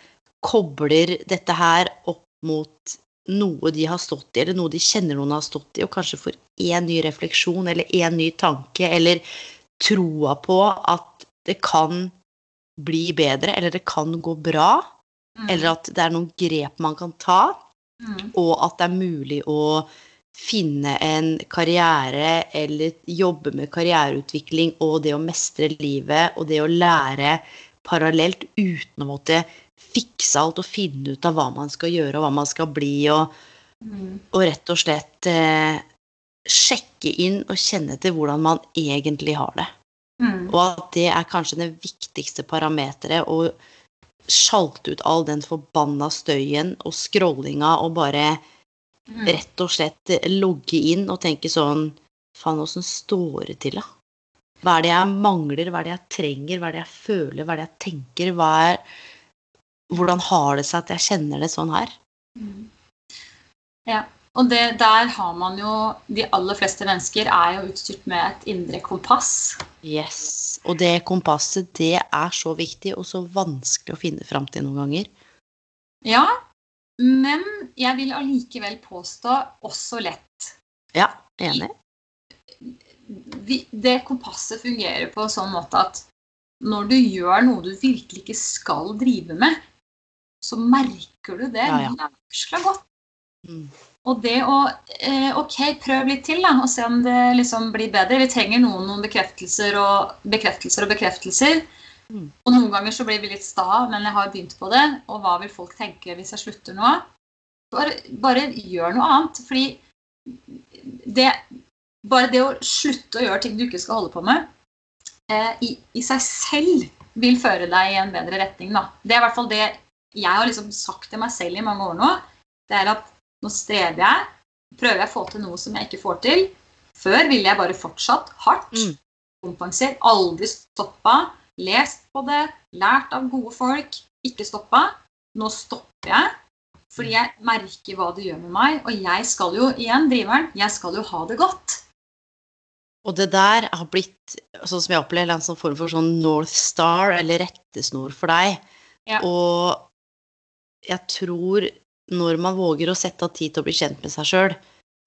kobler dette her opp mot noe de har stått i, eller noe de kjenner noen har stått i, og kanskje får én ny refleksjon eller én ny tanke, eller troa på at det kan bli bedre, eller det kan gå bra, mm. eller at det er noen grep man kan ta, mm. og at det er mulig å finne en karriere eller jobbe med karriereutvikling og det å mestre livet og det å lære parallelt uten å måtte fikse alt og finne ut av hva man skal gjøre og hva man skal bli, og, mm. og rett og slett eh, sjekke inn og kjenne til hvordan man egentlig har det. Mm. Og at det er kanskje det viktigste parameteret å sjalte ut all den forbanna støyen og scrollinga og bare. Rett og slett logge inn og tenke sånn Faen, åssen står det til, da? Hva er det jeg mangler, hva er det jeg trenger, hva er det jeg føler, hva er det jeg tenker? Hva er Hvordan har det seg at jeg kjenner det sånn her? Mm. Ja, og det, der har man jo De aller fleste mennesker er jo utstyrt med et indre kompass. Yes. Og det kompasset, det er så viktig og så vanskelig å finne fram til noen ganger. Ja, men jeg vil allikevel påstå også lett. Ja, enig. Det kompasset fungerer på en sånn måte at når du gjør noe du virkelig ikke skal drive med, så merker du det ja, ja. jævla godt. Mm. Og det å eh, Ok, prøv litt til, da, og se om det liksom blir bedre. Vi trenger noen, noen bekreftelser og bekreftelser og bekreftelser. Mm. Og noen ganger så blir vi litt sta, men jeg har begynt på det. Og hva vil folk tenke hvis jeg slutter nå? Bare, bare gjør noe annet. Fordi det, bare det å slutte å gjøre ting du ikke skal holde på med, eh, i, i, seg selv vil føre deg i en bedre retning. Da. Det er i hvert fall det jeg har liksom sagt til meg selv i mange år nå, det er at nå strever jeg. Prøver jeg å få til noe som jeg ikke får til. Før ville jeg bare fortsatt hardt. Mm. Kompensert. Aldri stoppa. Lest på det. Lært av gode folk. Ikke stoppa. Nå stopper jeg. Fordi jeg merker hva det gjør med meg. Og jeg skal jo, igjen, driveren, jeg skal jo ha det godt. Og det der har blitt, sånn som jeg opplever, en sånn form for sånn North Star, eller rettesnor for deg. Ja. Og jeg tror når man våger å sette av tid til å bli kjent med seg sjøl,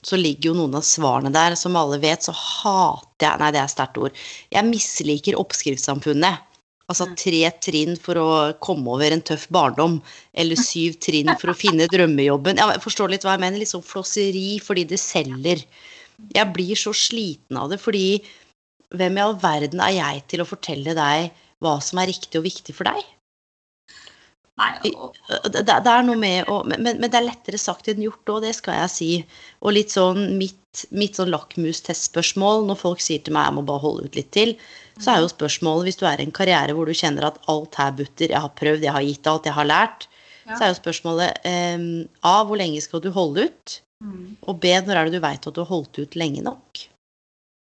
så ligger jo noen av svarene der. Som alle vet, så hater jeg Nei, det er sterkt ord. Jeg misliker oppskriftssamfunnet. Altså Mm. tre trinn for å komme over en tøff barndom, eller syv trinn for å finne drømmejobben. Ja, jeg forstår litt hva jeg mener. Litt sånn flosseri fordi det selger. Jeg blir så sliten av det, fordi hvem i all verden er jeg til å fortelle deg hva som er riktig og viktig for deg? Nei, og, Det, det det er noe med å men, men det er lettere sagt enn gjort òg, det skal jeg si. Og litt sånn mitt, mitt sånn lakmustestspørsmål når folk sier til meg jeg må bare holde ut litt til, så er jo spørsmålet hvis du er i en karriere hvor du kjenner at alt her butter, jeg har prøvd, jeg har gitt alt, jeg har lært, Ja. så er jo spørsmålet eh, A. Hvor lenge skal du holde ut? mm. Og B. Når er det du veit at du har holdt ut lenge nok?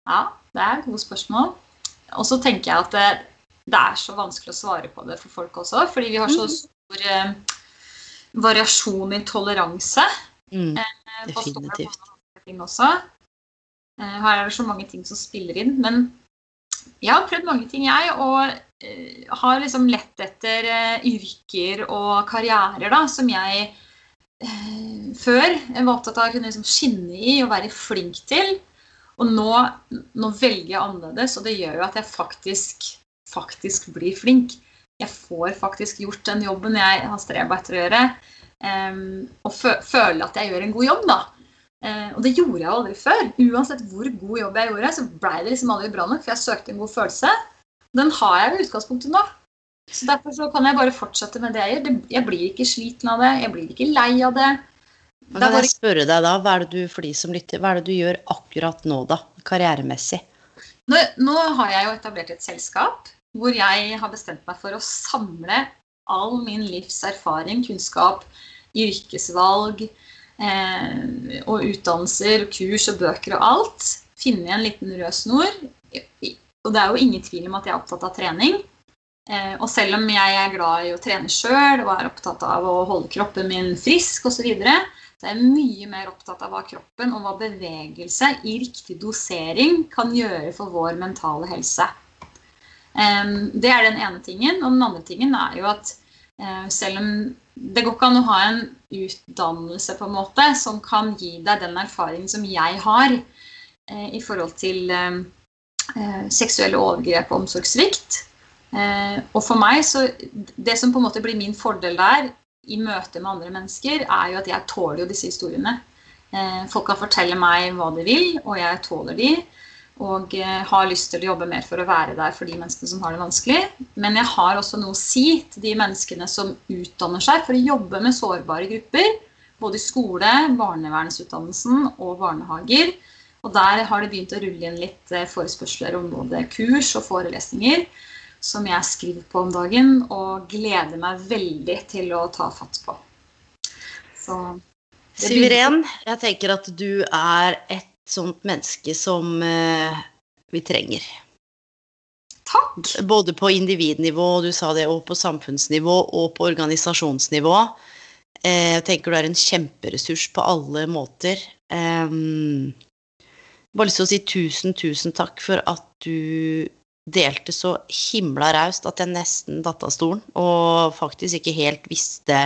Ja, det er et godt spørsmål. Og så tenker jeg at det, er så vanskelig å svare på det for folk også, fordi vi har så Mhm. stor eh, variasjon i toleranse. Mm, eh, definitivt. også. Eh, her er det så mange ting som spiller inn. Men jeg har prøvd mange ting, jeg, og eh, har liksom lett etter eh, yrker og karrierer da, som jeg eh, før var opptatt av å kunne liksom skinne i og være flink til. Og nå, nå velger jeg annerledes, og det gjør jo at jeg faktisk, faktisk blir flink. Jeg får faktisk gjort den jobben jeg har streba etter å gjøre. Um, og føle at jeg gjør en god jobb, da. Uh, og det gjorde jeg jo aldri før. Uansett hvor god jobb jeg gjorde, så blei det liksom aldri bra nok, for jeg søkte en god følelse. Den har jeg i utgangspunktet nå. Så derfor så kan jeg bare fortsette med det jeg gjør. Jeg blir ikke sliten av det, jeg blir ikke lei av det. Men kan jeg spørre deg da, hva er du, lytter, hva er det du gjør akkurat nå, da? Karrieremessig? Nå, nå har jeg jo etablert et selskap hvor jeg har bestemt meg for å samle all min livserfaring, kunnskap, yrkesvalg eh, og utdannelser, kurs og bøker og alt. Finne en liten rød snor. Og det er jo ingen tvil om at jeg er opptatt av trening. Eh, og selv om jeg er glad i å trene sjøl og er opptatt av å holde kroppen min frisk osv., så, så er jeg mye mer opptatt av hva kroppen og hva bevegelse i riktig dosering kan gjøre for vår mentale helse. Det er den ene tingen. Og den andre tingen er jo at eh, selv om det går ikke an å ha en utdannelse på en måte som kan gi deg den erfaringen som jeg har eh, i forhold til eh, seksuelle overgrep og omsorgssvikt. Og for meg så Det som på en måte blir min fordel der i møte med andre mennesker, er jo at jeg tåler jo disse historiene. Folk kan fortelle meg hva de vil, og jeg tåler de. Og eh, har lyst til å jobbe mer for å være der for de menneskene som har det vanskelig. Men jeg har også noe å si til de menneskene som utdanner seg for å jobbe med sårbare grupper. Både i skole, barnevernsutdannelsen og barnehager. Og der har det begynt å rulle inn litt eh, forespørsler om både kurs og forelesninger som jeg skriver på om dagen, og gleder meg veldig til å ta fatt på. Så Siveren, jeg tenker at du er et sånt menneske som eh, vi trenger. Takk! Både på individnivå, du sa det, og på samfunnsnivå og på organisasjonsnivå. Eh, Jeg tenker du er en kjemperessurs på alle måter. Um, bare lyst til å si tusen, tusen takk for at du delte så himla raust at jeg nesten datt av stolen og faktisk ikke helt visste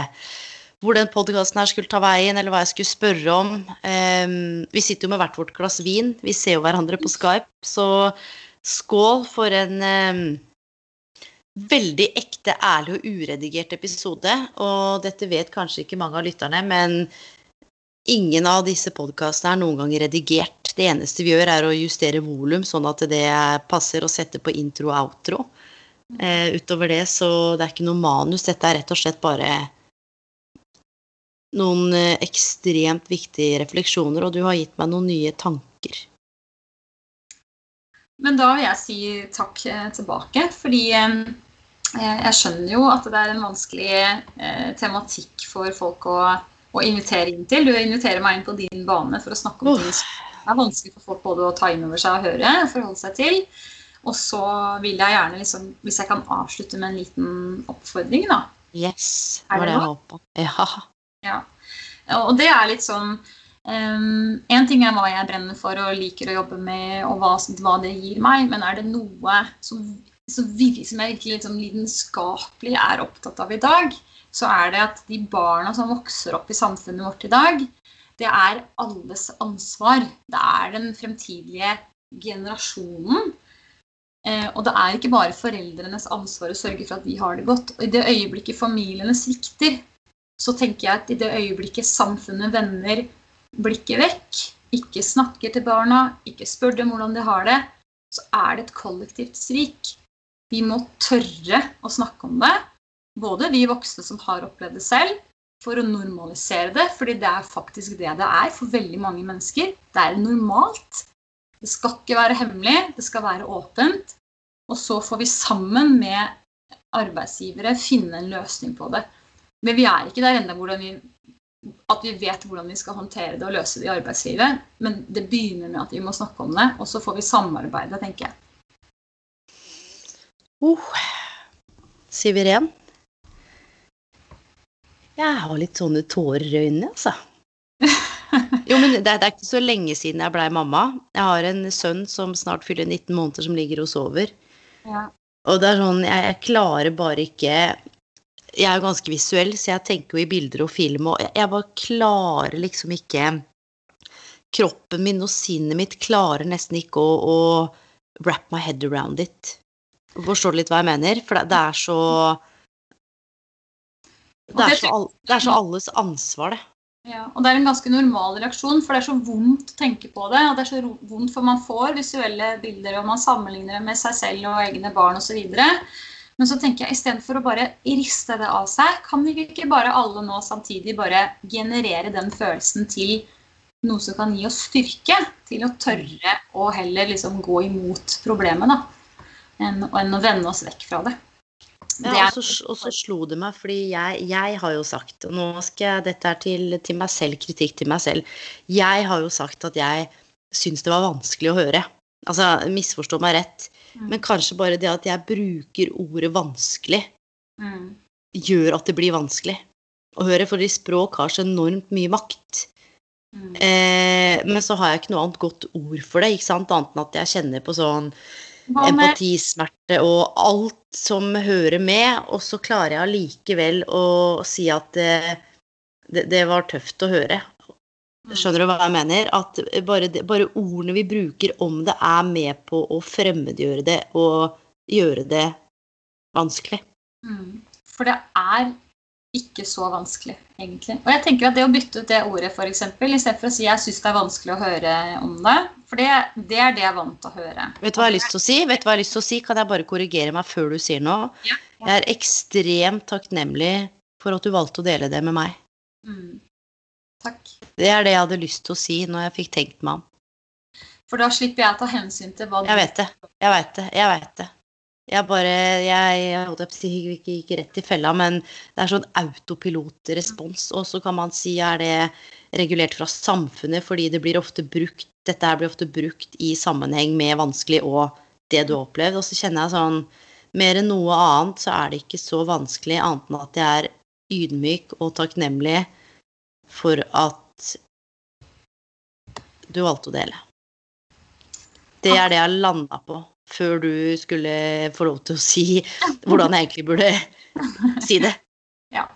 hvor den podkasten her skulle ta veien, eller hva jeg skulle spørre om. Em, vi sitter jo med hvert vårt glass vin, vi ser jo hverandre på Skype, så skål for en em, veldig ekte, ærlig og uredigert episode. Og dette vet kanskje ikke mange av lytterne, men ingen av disse podkastene er noen gang redigert. Det eneste vi gjør, er å justere volum, sånn at det passer å sette på intro og outro. Eh, utover det, så det er ikke noe manus. Dette er rett og slett bare noen eh, ekstremt viktige refleksjoner, og du har gitt meg noen nye tanker. Men da vil jeg si takk eh, tilbake, fordi eh, jeg skjønner jo at det er en vanskelig tematikk for folk å, å, invitere inn til. Du inviterer meg inn på din bane for å snakke om ting som er vanskelig for folk både å ta inn over seg og høre og forholde seg til. Og så vil jeg gjerne, liksom, hvis jeg kan avslutte med en liten oppfordring, da. Yes, det var det jeg håpa. Ja. Ja. Og det er litt sånn Um, en ting er hva jeg brenner for og liker å jobbe med, og hva, hva det gir meg, men er det noe som, som, virkelig, som jeg virkelig liksom lidenskapelig er opptatt av i dag, så er det at de barna som vokser opp i samfunnet vårt i dag, det er alles ansvar. Det er den fremtidige generasjonen. Eh, og det er ikke bare foreldrenes ansvar å sørge for at de har det godt. Og i det øyeblikket familiene svikter, så tenker jeg at i det øyeblikket samfunnet, vender blikket vekk, ikke snakker til barna, ikke spør dem hvordan de har det, så er det et kollektivt svik. Vi må tørre å snakke om det, både vi voksne som har opplevd det selv, for å normalisere det, fordi det er faktisk det det er for veldig mange mennesker. Det er normalt. Det skal ikke være hemmelig, det skal være åpent. Og så får vi sammen med arbeidsgivere finne en løsning på det. Men vi er ikke der ennå at vi vet hvordan vi skal håndtere det og løse det i arbeidslivet. Men det begynner med at vi må snakke om det, og så får vi samarbeide, tenker jeg. Oh. Siv Iren? Jeg har litt sånne tårer i øynene, altså. Jo, men det, det, er ikke så lenge siden jeg blei mamma. Jeg har en sønn som snart fyller 19 måneder, som ligger og sover. Ja. Og det er sånn, jeg, jeg klarer bare ikke jeg er jo ganske visuell, så jeg tenker jo i bilder og film, og jeg bare klarer liksom ikke Kroppen min og sinnet mitt klarer nesten ikke å, å wrap my head around it. Forstår du litt hva jeg mener? For det, det er så det er så, det er så alles ansvar, det. Ja, og det er en ganske normal reaksjon, for det er så vondt å tenke på det. Og det er så vondt, for man får visuelle bilder, og man sammenligner det med seg selv og egne barn osv. Men så tenker jeg istedenfor å bare riste det av seg, kan vi ikke bare alle nå samtidig bare generere den følelsen til noe som kan gi oss styrke til å tørre å heller liksom gå imot problemet, da, enn, enn å vende oss vekk fra det. Ja, og, så, og så slo det meg, fordi jeg, jeg, har jo sagt og nå skal jeg, Dette er til, til, meg selv, kritikk til meg selv. Jeg har jo sagt at jeg syns det var vanskelig å høre. Altså, misforstå meg rett. Mm. Men kanskje bare det at jeg bruker ordet 'vanskelig', mm. gjør at det blir vanskelig å høre. Fordi språk har så enormt mye makt. Mm. Eh, men så har jeg ikke noe annet godt ord for det, ikke sant? annet enn at jeg kjenner på sånn empatismerte og alt som hører med. Og så klarer jeg allikevel å si at det, det, det var tøft å høre. Skjønner du hva jeg mener? At bare, bare, ordene vi bruker om det, er med på å fremmedgjøre det og gjøre det vanskelig. Mm. For det er ikke så vanskelig, egentlig. Og jeg tenker at det å bytte ut det ordet, f.eks., istedenfor å si 'jeg syns det er vanskelig å høre om det', for det, det, er det jeg er vant til å høre. Vet du hva jeg har lyst til å si? Vet du hva jeg har lyst til å si? Kan jeg bare korrigere meg før du sier noe? Ja. Jeg er ekstremt takknemlig for at du valgte å dele det med meg. Mm. Takk. Det er det jeg hadde lyst til å si når jeg fikk tenkt meg om. For da slipper jeg å ta hensyn til hva du Jeg vet det. Jeg vet det. Jeg vet det. Jeg bare Jeg, jeg gikk ikke rett i fella, men det er sånn autopilotrespons. Og så kan man si er det regulert fra samfunnet fordi det blir ofte brukt Dette her blir ofte brukt i sammenheng med vanskelig og det du har opplevd. Og så kjenner jeg sånn Mer enn noe annet så er det ikke så vanskelig annet enn at jeg er ydmyk og takknemlig for at du valgte å dele. Det er det jeg landa på før du skulle få lov til å si hvordan jeg egentlig burde si det. Ja.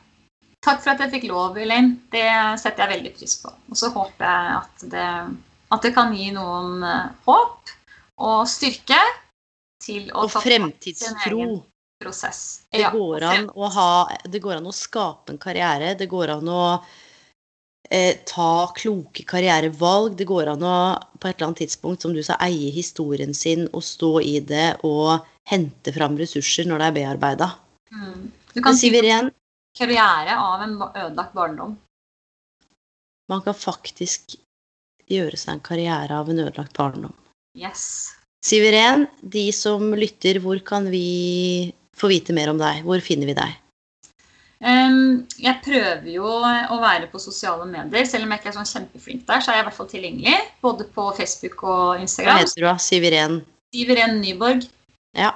Takk for at jeg fikk lov, Elaine. Det setter jeg veldig pris på. Og så håper jeg at det, at det kan gi noen eh, håp og styrke til å Og fremtidstro. Prosess. Det, går an å ha, det går an å skape en karriere. Det går an å eh, ta kloke karrierevalg. Det går an å på et eller annet tidspunkt, som du sa, eie historien sin og stå i det og hente fram ressurser når det er bearbeida. Mm. Du kan si en karriere av en ødelagt barndom. Man kan faktisk gjøre seg en karriere av en ødelagt barndom. Yes. Siveren, de som lytter, hvor kan vi få vite mer om deg, hvor finner vi deg? Jeg prøver jo å være på sosiale medier. Selv om jeg ikke er sånn kjempeflink der, så er jeg i hvert fall tilgjengelig. Både på Facebook og Hva Instagram. heter du da? Siv Iren? Siv Irén Nyborg. Ja.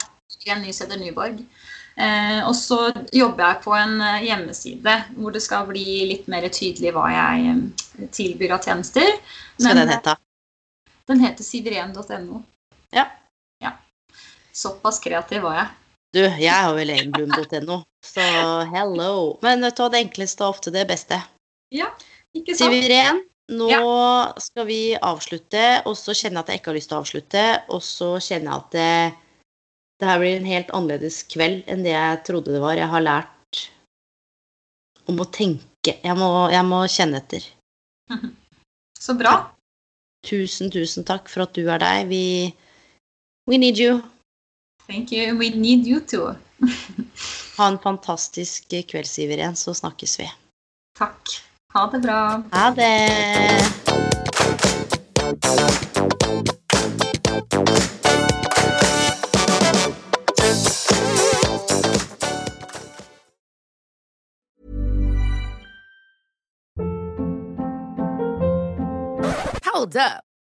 Irén Nysæter Nyborg. Eh, og så jobber jeg på en eh, hjemmeside hvor det skal bli litt mer tydelig hva jeg eh, tilbyr av tjenester. Hva Skal den hete? Den heter siviren.no. Ja. ja. Såpass kreativ var jeg. Du, jeg har vel egenblom.no, så hello. Men hva, det enkleste er ofte det beste. Ja, ikke sant? Iren, nå skal vi avslutte, og så kjenner jeg at jeg ikke har lyst til å avslutte, og så kjenner jeg at det, det her blir en helt annerledes kveld enn det jeg trodde det var. Jeg har lært om å tenke. Jeg må, jeg må kjenne etter. Så bra. Tusen, tusen takk for at du er deg. Vi We need you. Thank you. We need you too. Ha en fantastisk kveld, Siv Iren, så snakkes vi. Takk. Ha det bra. Ha det! Hold up.